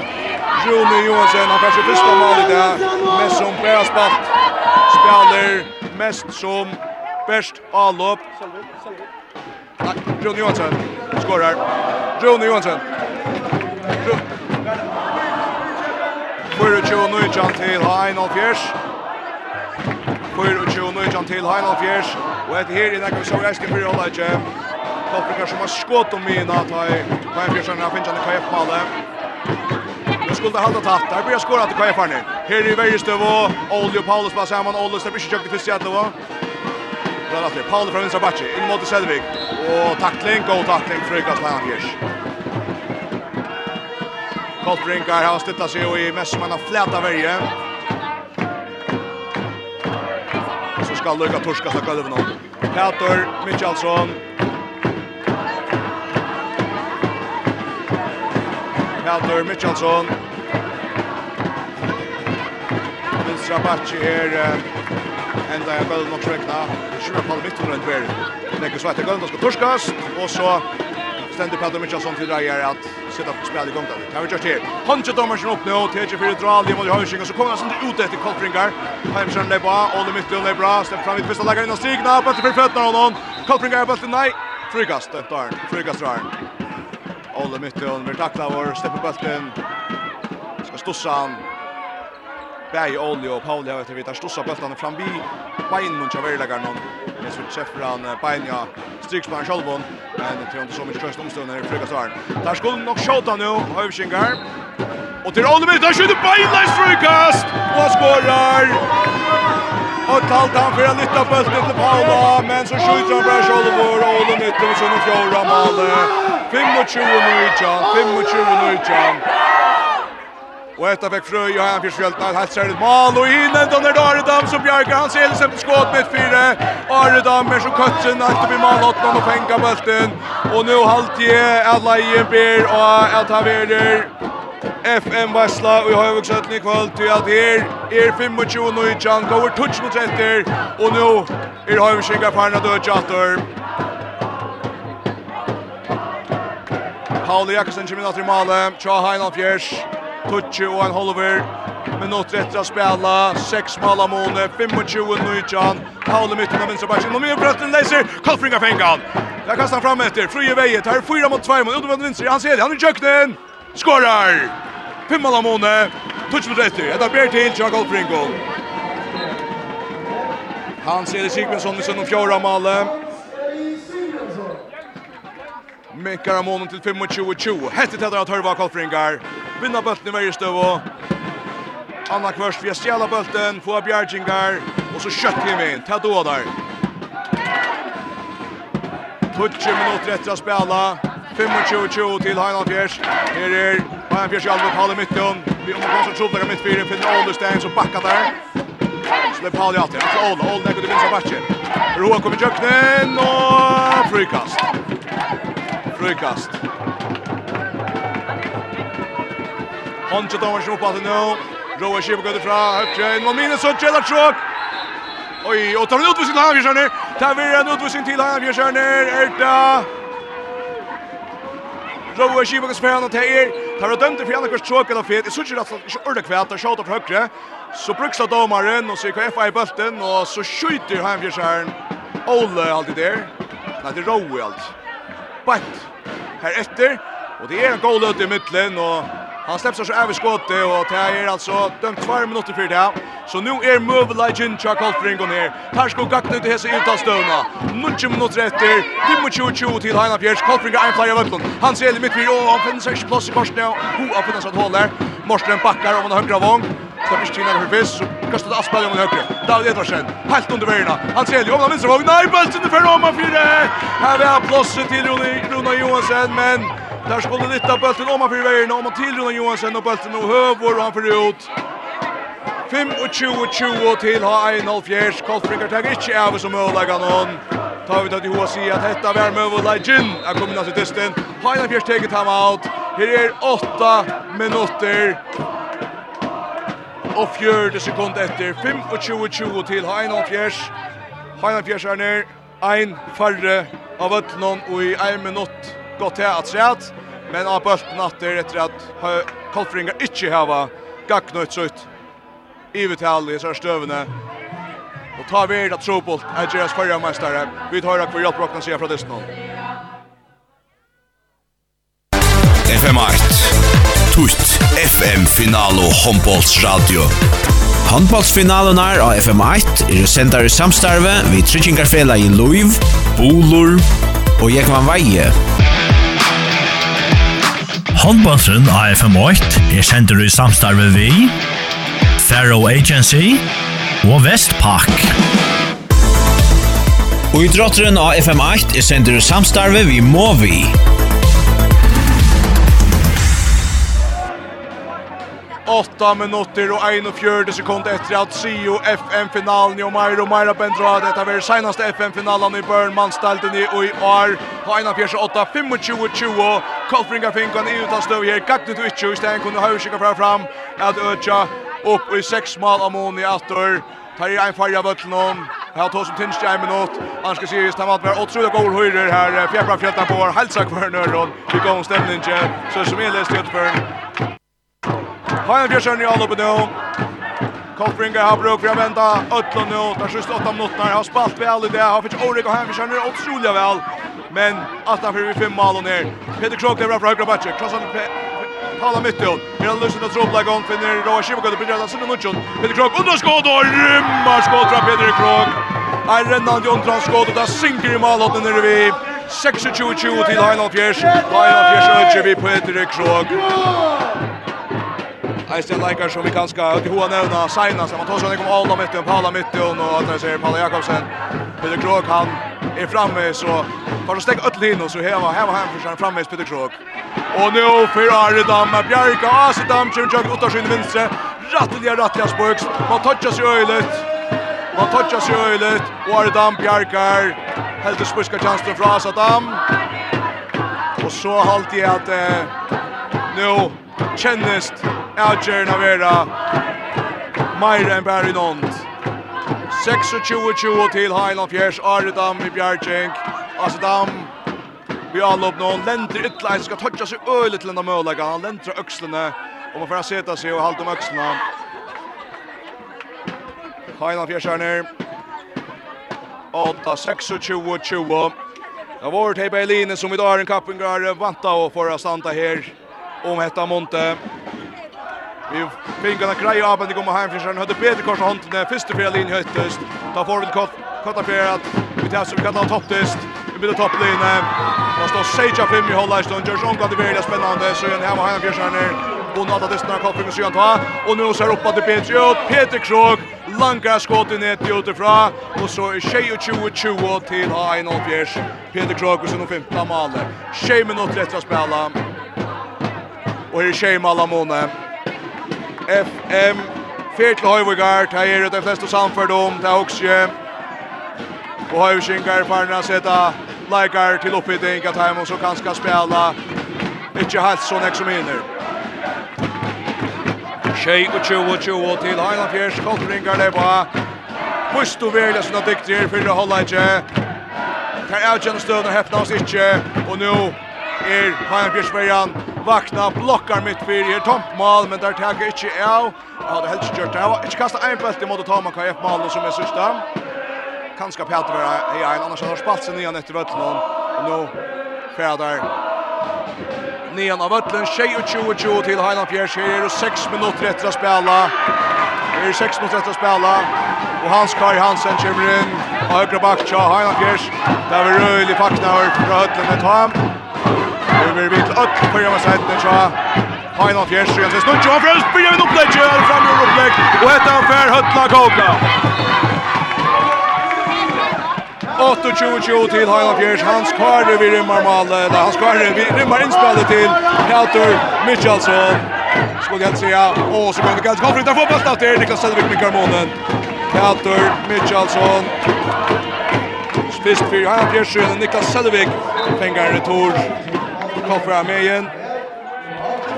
Rune Johansson, han kanskje første av i det. Mest som bæra spalt. Spiller mest som best avlopp. Selvig, selvig. Rune Johansson skorar. Rune Johansson. Fyrir tjo nøytjan til Hein Fjers. Fyrir tjo nøytjan til Hein Fjers. Og etter her i nekka vi så reisken fyrir Ola Eje. Topplinger som har skått om mina, ta i Hein Fjersen, han finner han i KF-malet skulle halda tatt. Der blir skora til KF nu. Her i Verjestov och Olje Paulus bara samman. Olje släpper inte jökte för Seattle. Glenn Atli. Paul fra vinstra bakke, inn mot Selvig. Og tackling, god takling, frykast med Angers. Koltbrinkar har stittat sig och i han har fläta värje. Så ska Luka Torska sig golvet nu. Peter Michelsson. Peter Michelsson. Vinstra bakke er ända jag gulvet nok svekna. Sjöfall mitt under en tvär. Näcker svarta gönda ska torskas och så ständer Pedro Mitchelson till drejer att sätta spel i gång där. Kan vi köra till. Hanche Thomasen upp nu och täcker för drall i mål i och så kommer han sånt ut efter Kolpringar. Hemsjön där bra. och det mitt bra. Stäpp fram i första läget in och stigna på till fötterna honom. Kolpringar på till nej. Frikast där. Frikast där. Olle Mittel, vi tacklar vår steppar bulten. Ska stossa han, Bæg Oli og Pauli har etter vi tar stossa bøttene fram vi. Bein mun kjær verlegger noen. Men så kjeffer han bein ja stryksparen Kjolvon. Men det er ikke så mye trøst omstående i frukastaren. Der skulle nok skjøta nå, Høyvskinger. Og til Oli Mitt, han skjøter beinleis frukast! Og skårer! Og talt han for å lytte bøttene til Paula. Men så skjøter han bara fra Kjolvon. Oli Mitt, og så nå fjorda maler. 25-19, 25-19. Och efter fick Fröj och han fick skjult ett han ser mål och in den när Aredam som bjärkar han ser sen på skott med fyra Aredam är så kötsen att det blir mål åt någon och fänka bulten och nu halt ge alla i en bil och att han är FM Vassla och jag har också ett nytt till att här är 25 och i Jan går touch mot efter och nu är har vi skickat på andra chatter. Paul Jakobsen kommer att i målet. Tja Heinolf Fjärs. Tutsi og en Holver. Minutter etter å spille. 6 mål av Måne. 25-19. Paule mitten av venstrebacken. Og mye brøtten leiser. Kolfringa fengan. Der kastar han fram etter. Frie veie. Tar 4 mot 2 mot Udovan Vinsri. Han ser det. Han er i kjøkkenen. Skårar! 5 mål av Måne. tutsi mot etter. Etter ber til Tja Kalfringo. Han ser det Sigmundsson i sønnen om fjorda målet. Minkar Amonen til 25-20. Hette heter at Hørva Kolfringar. Vinna bulten i Veierstøvå. Anna Kvörst via stjäla bulten. Få Bjergingar. Och så kött hjem in. Ta då der. 20 minuter efter att spela. 25-20 till Heinald Fjärs. Här är Heinald Fjärs i alvor Palle Mytton. Vi har å så trodde jeg mitt. Finner Ålderstein som backar där. Så det er Palle alltid. Åle, Åle nekker til vinst av matchen. Roa kommer i och Og frukast. Honcho Thomas som uppåt nu. Roa Schip går ifrån högre. En minus och Jella tråk. Oj, och tar en utvisning till Havjärskjärner. Tar vi en utvisning till Havjärskjärner. Erta. Roa Schip går spela något här. Tar och dömte för andra kurs tråk eller fet. Så tjänar att inte orda kvätt och skjuter från högre. Så bruksar domaren och så gick FA i bulten och så skjuter Havjärskjärn. Olle alltid där. Nej, det är Roa allt. Bant här efter Och det är en goal ut i mitten och han släpps så över skottet och det är alltså dömt 2 minuter för det. Så nu är Move Legend Chuck Holtring går ner. Här ska gakt ut i hese utan stöna. minuter efter. 25-20 till Hanna Fjärs Holtring är en flyer öppen. Han ser mitt vid och han finner sig plats i korset nu. Hur han finner sig att hålla. Morsten backar om han har högra vång. Ska vi stina för Viss och kastar det Aspel mot höger. David Edvardsen helt under vägarna. Han ser ju om han vänster våg. Nej, bulten för Roma 4. Här är plåset till Runa Johansson men där skulle nytta bulten om han för vägarna om han till Runa Johansson och bulten nu höver och han för ut. 25-20 til ha 1-0-4. Koltbringar tar ikke av som ødelegger noen. Tar vi tatt i hoa sier at dette var med Våleidjen. Jeg kommer ned til dysten. Ha 1-4 teget time out. Her er 8 minutter og fjørde sekund etter 25-20 til Heinald Fjers. Heinald Fjers er ned, ein farre av Øtlenon og i en minutt gått til at sreat, men av bølten atter etter at Kolfringa ikke hava gagnøyt sutt i vital i sær støvene. Og ta ved at Trobolt er deres førre meistere. Vi tar hva hjelpbrokkene sier fra Disney. FM 8 tutt FM-finalo håndbollsradio. Håndbollsfinalen er av FM1 er sendar i samstarve vi Tryggingarfela i Luiv, Bolor og Jekvan Veie. Håndbollsen av FM8 er sendar i samstarve vi Faro Agency og Vestpak. Og idrotteren av FM8 er sender i samstarve vi Movi. 8 minutter og 41 sekunder etter at Sio FM-finalen i Omairo Maira Bendra. Dette er senaste FM-finalen i Børn, Manstalten i og i år. Ha en av fjerse 8, 25-20. Kolfringa Finkan i utan støv her. Gagnet du ikke, i stedet kunne Hausikka fra fram. At Øtja opp i 6 mål av mån i atter. Tar i en farja bøtlen Her tog som tinst i en minutt. Han skal sies, han var åttrolig god høyre her. Fjerdbra fjettet på, helsa kvørnøren. Vi går om stemningen. Så som jeg leste utføren. Hajan Björnsson i alloppet nu. Kolbringer har bruk för att vänta Ötlund nu. Där sista åtta minuter. Har spalt väl i det. Har fått Orik och Hemfischer nu. Otroliga väl. Men Asta för vi fem mål ner. Peter Krok leverar från högra backen. Krossan Pala Mittun. Här har lyssnat att trubbla igång. Finner Roa Shivagod och Peter Lassen och Peter Krok underskåd och rymmar skåd från Peter Krok. Här rännar Jontran skåd och där sinker i målet nere vid. 26-20 till Heinald Fjärs. Heinald Fjärs ökar vi Peter Krok. Eisen likar som vi kanske ut i hoa Saina som Man tar sig om alla mitt och Paula mitt och att jag säger Paula Jakobsen. Peter Krog han är framme så får stäck öll hin och så här var här var han för sig framme Peter Krog. Och nu för Arredam med Bjarka Asedam som jag åt sin vänstra. Rattliga rattliga spöks. Man touchar sig öjligt. Man touchar sig öjligt. Och Arredam Bjarkar. Helt och spurska chansen från Asedam. Och så halt i att eh, nu kjennest avgjørn av era meir enn bæri nånd. 26-20 til Heiland Fjers, Aredam i Bjergjeng, Asedam vi anlopp nå, lenter ytterligere, skal toucha seg øyelig til denne mølega, han lenter økslene, og man får seta seg og halte om økslene. Heiland Fjers er nær 8-26-20. Det var vårt Teipa Eline som i dag er en kappingar vant av å få standa her om hetta monte. Vi fingar en grej av att det kommer hem för hade Peter kors hand den första fel linjen höttest. Ta får väl kort korta för att vi tar så vi kan ta topptest. Vi blir topplinje. Vad står Seja fem i hålla stund. Görs om kan det bli spännande så igen här var han för sen Och något av det snarare kommer sig ta Och nu ser upp att det Peter ut. Peter Krog langa skott i nät utifrån. Och så är 20-20 till Hein och Peter Krog och nu 15 mål. 20 minuter efter att spela og her skjer Malamone. FM, fyrt til Høyvigard, her er det fleste samført om, det er også. Og Høyvigar Høyvigingar å sette leikar til oppbytting at Heimon så kan skal spela. Ikke helt sånn ek som hinner. Tjej og tjo og tjo til Heiland Fjers, Koltringar det var. Pust og velja sånne dykter, for å holde ikke. Kan jeg kjenne støvn og hefta hans ikke, og nå er Hajan Bjørsbergan vakna, blokkar mitt fyrir, her tomt mal, men der tega ikkje av, ja, det helst gjort gjørt av, ikkje kasta ein belt i måte ta man KF mal som er sista, kanska Peter er ein, annars har spalt seg nian etter vøtlen, og nå fæder nian av vøtlen, 22-20 til Hajan Bjørs, her er 6 minutter etter å spela, her er 6 minutter etter å spela, og Hans Kai Hansen kommer inn, og høyre bak tja Hajan Bjørs, det er vi røylig fakna hørt fra høtlen et ham, Det blir vitt upp på Jema sätten så. Hein av fjärs, Jens Snutsch och Fröst blir en upplägg, här fram ur upplägg och ett affär höttla Kogla. 8-20 till Hein av fjärs, Hans Kvarre vi rymmar mal, eller Hans Kvarre vi rymmar inspelet till Helter Mitchelsson. Skulle jag säga, och så kommer det ganska konflikt där fotboll snart till Niklas Selvik med karmonen. Helter Mitchelsson. Spist för Hein av Niklas Selvik. Pengar retur. Kopp är med igen.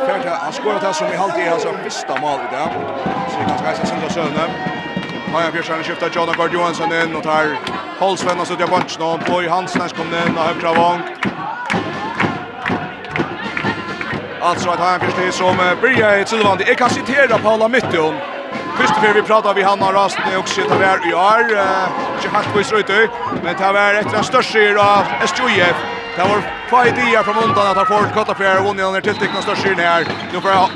Fjärde, han skorar det som i halvtid är hans första mål i dag. Så vi kan skajsa sända sönder. Maja Björkstjärn skiftar John Akard Johansson in och tar Holsven och suttar bunchen och Hansen Hansnäs kommer in och högra vång. Alltså att han förstår som börjar i Tillvandi. Jag kan citera Paula Mytton. Först för vi pratar vi Hanna Rastne och sitter här i år. Inte helt på i men det var ett av största av SJF Det var två idéer från undan att ha fått Kottafjär och vunnit den tilltäckna största här. Nu får jag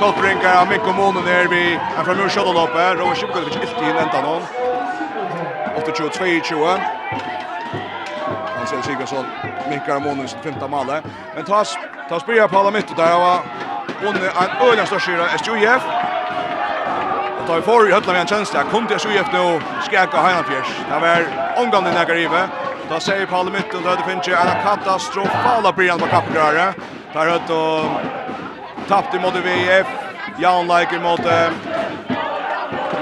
Kolbrinkar av Mikko Månen ner vid en framur kjøtteloppe. Rover Kjipkovic ikke inn enda noen. 28-22. Han ser Sigurdsson Mikkar Månen sitt femte malet. Men ta, ta spyrer på alla mitt där. der var vunnit en øyne største av SJF. Og tar vi for i høtla vi en tjeneste. Kom til SJF nå skjæka Heinanfjers. Det var omgående nægarivet. Da säger Paul i mitten det finns ju en katastrofala början på Kapgrare. Där har då tappt emot VF. Jan like emot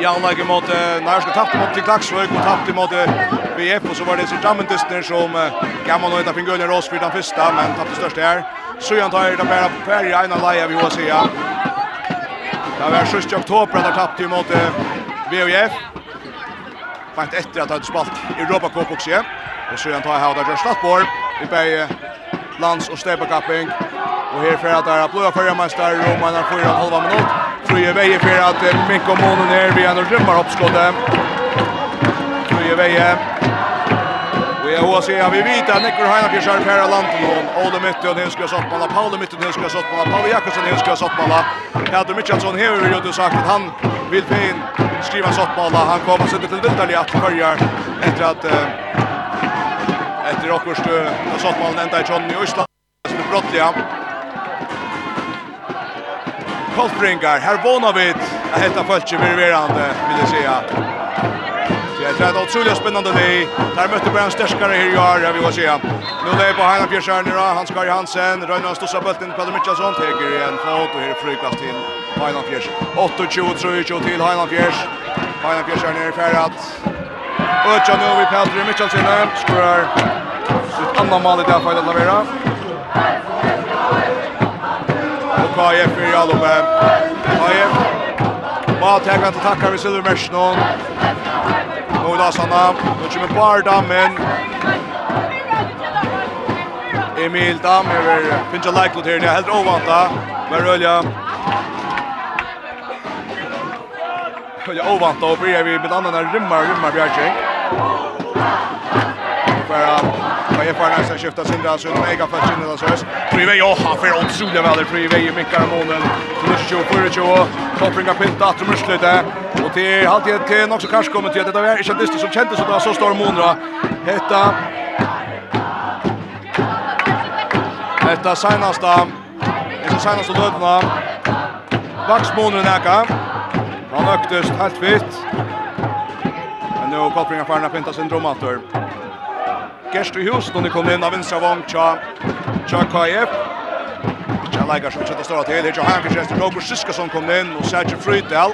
Jan like emot när ska tappt emot Klaxvik och tappt mot VF och så var det så Jammentisten som kan man inte finna Gunnar den första men tappte största här. Så han tar det bara på färja ena laja vi har se. Det var 6 oktober där tappte emot VF. Fast efter att ha spelat Europa Cup också. Og så han tar Hauda Gjørs Slattborg i bæg lands og stepakapping. Og her fyrir at det er blåa fyrir meister, Roman er fyrir en halva minutt. Fruje veie fyrir at Minko Månen her, vi er når rymmer oppskåttet. Fruje veie. Og jeg hos jeg vil vite at Nikkor Heinakers er fyrir landen. Ole Mytte og Nilskja Sottmala, Paule Mytte og Nilskja Sottmala, Paule Jakobsen og Nilskja Sottmala. Hedder Mitchelson hever jo du sagt at han vil fin skriva Sottmala. Han kommer sitte til Vildarli at fyrir etter at Efter Rockhurst och Sottmalen ända i Johnny i Island som är brottliga. Koltbringar, här vånar vi att hitta följtje virverande vill jag säga. Så jag tror att det är otroligt spännande det. Där mötte bara en stärskare här i år, jag vill säga. Nu lägger på Heina Björnsjärn i Hans Kari Hansen, Röjna Stossa Bölten, Peder Mitchelsson, teker i fot och här frukast till Heina Björnsjärn. 8-23 till Heina Björnsjärn. Heina Björnsjärn är i färdat. Ötja nu vi Pedri Michelsen skorar sitt andra mål i det här fallet att Lavera. Och KF är i alloppe. KF. Bara täcka att tacka vid Silvermersnån. Nu är det Sanna. Nu kommer bara dammen. Emil Dam över Finja Leiklot här. Det är helt ovanta. Men Rölja. följa ovant och börjar vi med andra rymmar rymmar Bjärkik. Bara vad är för nästa skifta Sindra så en mega för in där sås. Frive, ja han för otroliga väder Frive, i mycket av månen. Lucio Puricio kopplingar pinta att de slutar och till halvtid till också kanske kommer till att det är inte det som kändes att det var så stor månra. Hetta Hetta senaste. Hetta seinasta dødna Vaxmånen eka Han Öktust, helt vitt. Men nu kopplingar för Arna Pinta syndrom i hus, Houston ni kom in av vinstra vång tja. Tja KF. Tja leikar som till stora till. Tja han försöker Roger Siskason kom in og Sergio Frydell.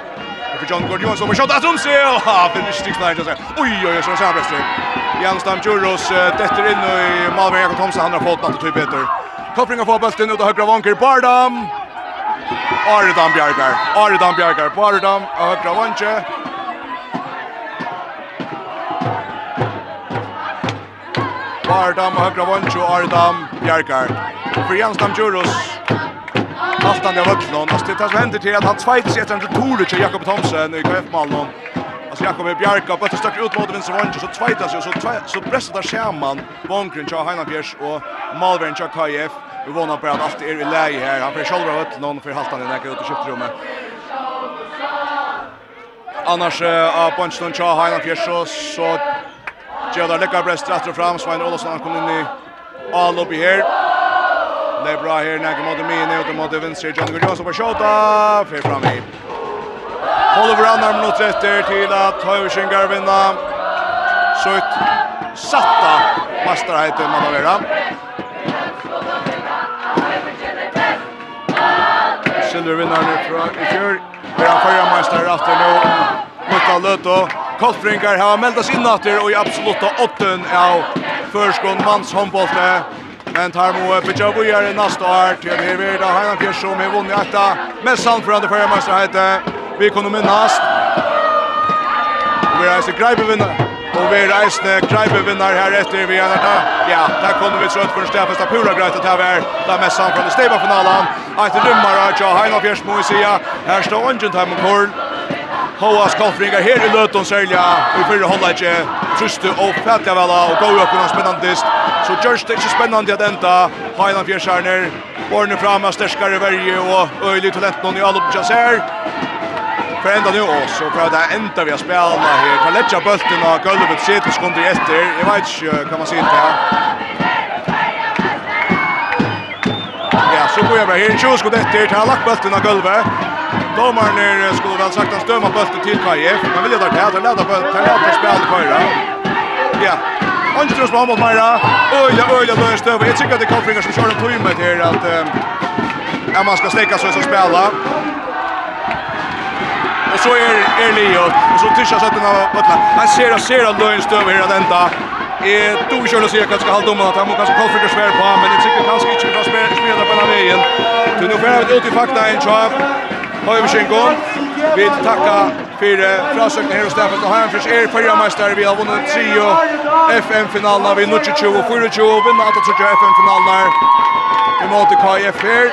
Og för John Gordon som har skjutit att omse. ha, finish sticks där just. Oj oj så så bäst. Jan Stam Juros tätter in i Malmö Jakob Thomson han har fått något typ Peter. Kopplingar får bollen ut av högra vanker, Bardam. Aridam Bjarkar. Aridam Bjarkar på Aridam. Og høyre av vantje. Aridam og høyre av vantje og Aridam Bjarkar. For Jansdam Djuros. Altan av Høkslån. Altså, det som hender til at han tveit seg etter en retoric av Jakob Thomsen i KF-malen. Alltså Jakob är Bjarka på att ut mot vänster vånge så tvaitas ju så så pressar där skärman Vångren kör Heinafjärs och Malvern kör KF. Vi vånar på att allt är i läge här. Han får själva ut någon för haltan i näka ut i köptrummet. Annars av uh, Ponchton Cha Hainan Fjerså så gör det lycka bräst rätt och fram. Svein Olsson han kom in i all uppe här. Det är bra här näka mot mig nu och mot vänster. John Gudjonsson som får skjuta. För fram i. Håller varandra minut efter till att Höjversingar vinna. Så ett satta masterheten man har varit. Taylor vinnaren fra i fjør. Vi har førre meister after nå. Mutta Løto. Koltbringar har meldt oss inn atter og i absoluta åtten av førskånd manns håndbollte. Men tar må bytja gör i nasta år til vi vil da Heinan Fjers som har vunnet etta. Med sant for andre førre meister heite. Vi kunne minnast. Vi reiser greibevinnare. Och vi reisende Kreiber vinner här efter vi er da. Ja, där kommer vi trött för en stafest av pura greit at her Där da mest sammen fra det steva finalen. Eit rymmer av Tja Heina Fjersmo i sida. Här står Ungen Time og Korn. Hoas Kolfringar her i løton særlig og i fyrre holdet ikke truste og fætja vel av og gau oppgående spennandist så gjørs det ikke spennande at enda Heinan Fjerskjerner Borne fram av sterskare verje og øylig talenten i alle oppgjørs her För ända nu också och pröva där ända vi har spelat här. Kan lägga bulten och golvet sitter sekunder efter. Jag vet inte kan man se det här. Ja, så går jag bara här. Tjus går detta till lagt bulten och golvet. Domaren är skulle väl sagt att stöma bulten till KF. Men vill jag där här lägga bulten. till att spela det förra. Ja. Anstrus på mot Maira. Oj, oj, oj, då är stöv. Jag tycker att det kommer som kör en timme till att Ja, man ska släcka så så spela och så är är Leo och så tyschar sig den av Butler. Han ser och ser att Lewin stöver här att ända. Eh du kör och ser kanske halv domaren att han måste kanske kallfika svär på men det tycker kanske inte kan spela spela på den vägen. Du nu får ut i fakta en chans. Höjvskinko. Vi tackar för frasökna här och Stefan och Heinfors är förra mästare. Vi har vunnit trio FM-finalerna vid 22 och 24 och vinner alla 30 FM-finalerna. Vi möter KF här.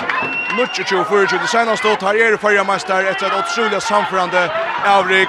Nutsjö 24 det senaste åt här er det förra mästare efter samförande avrik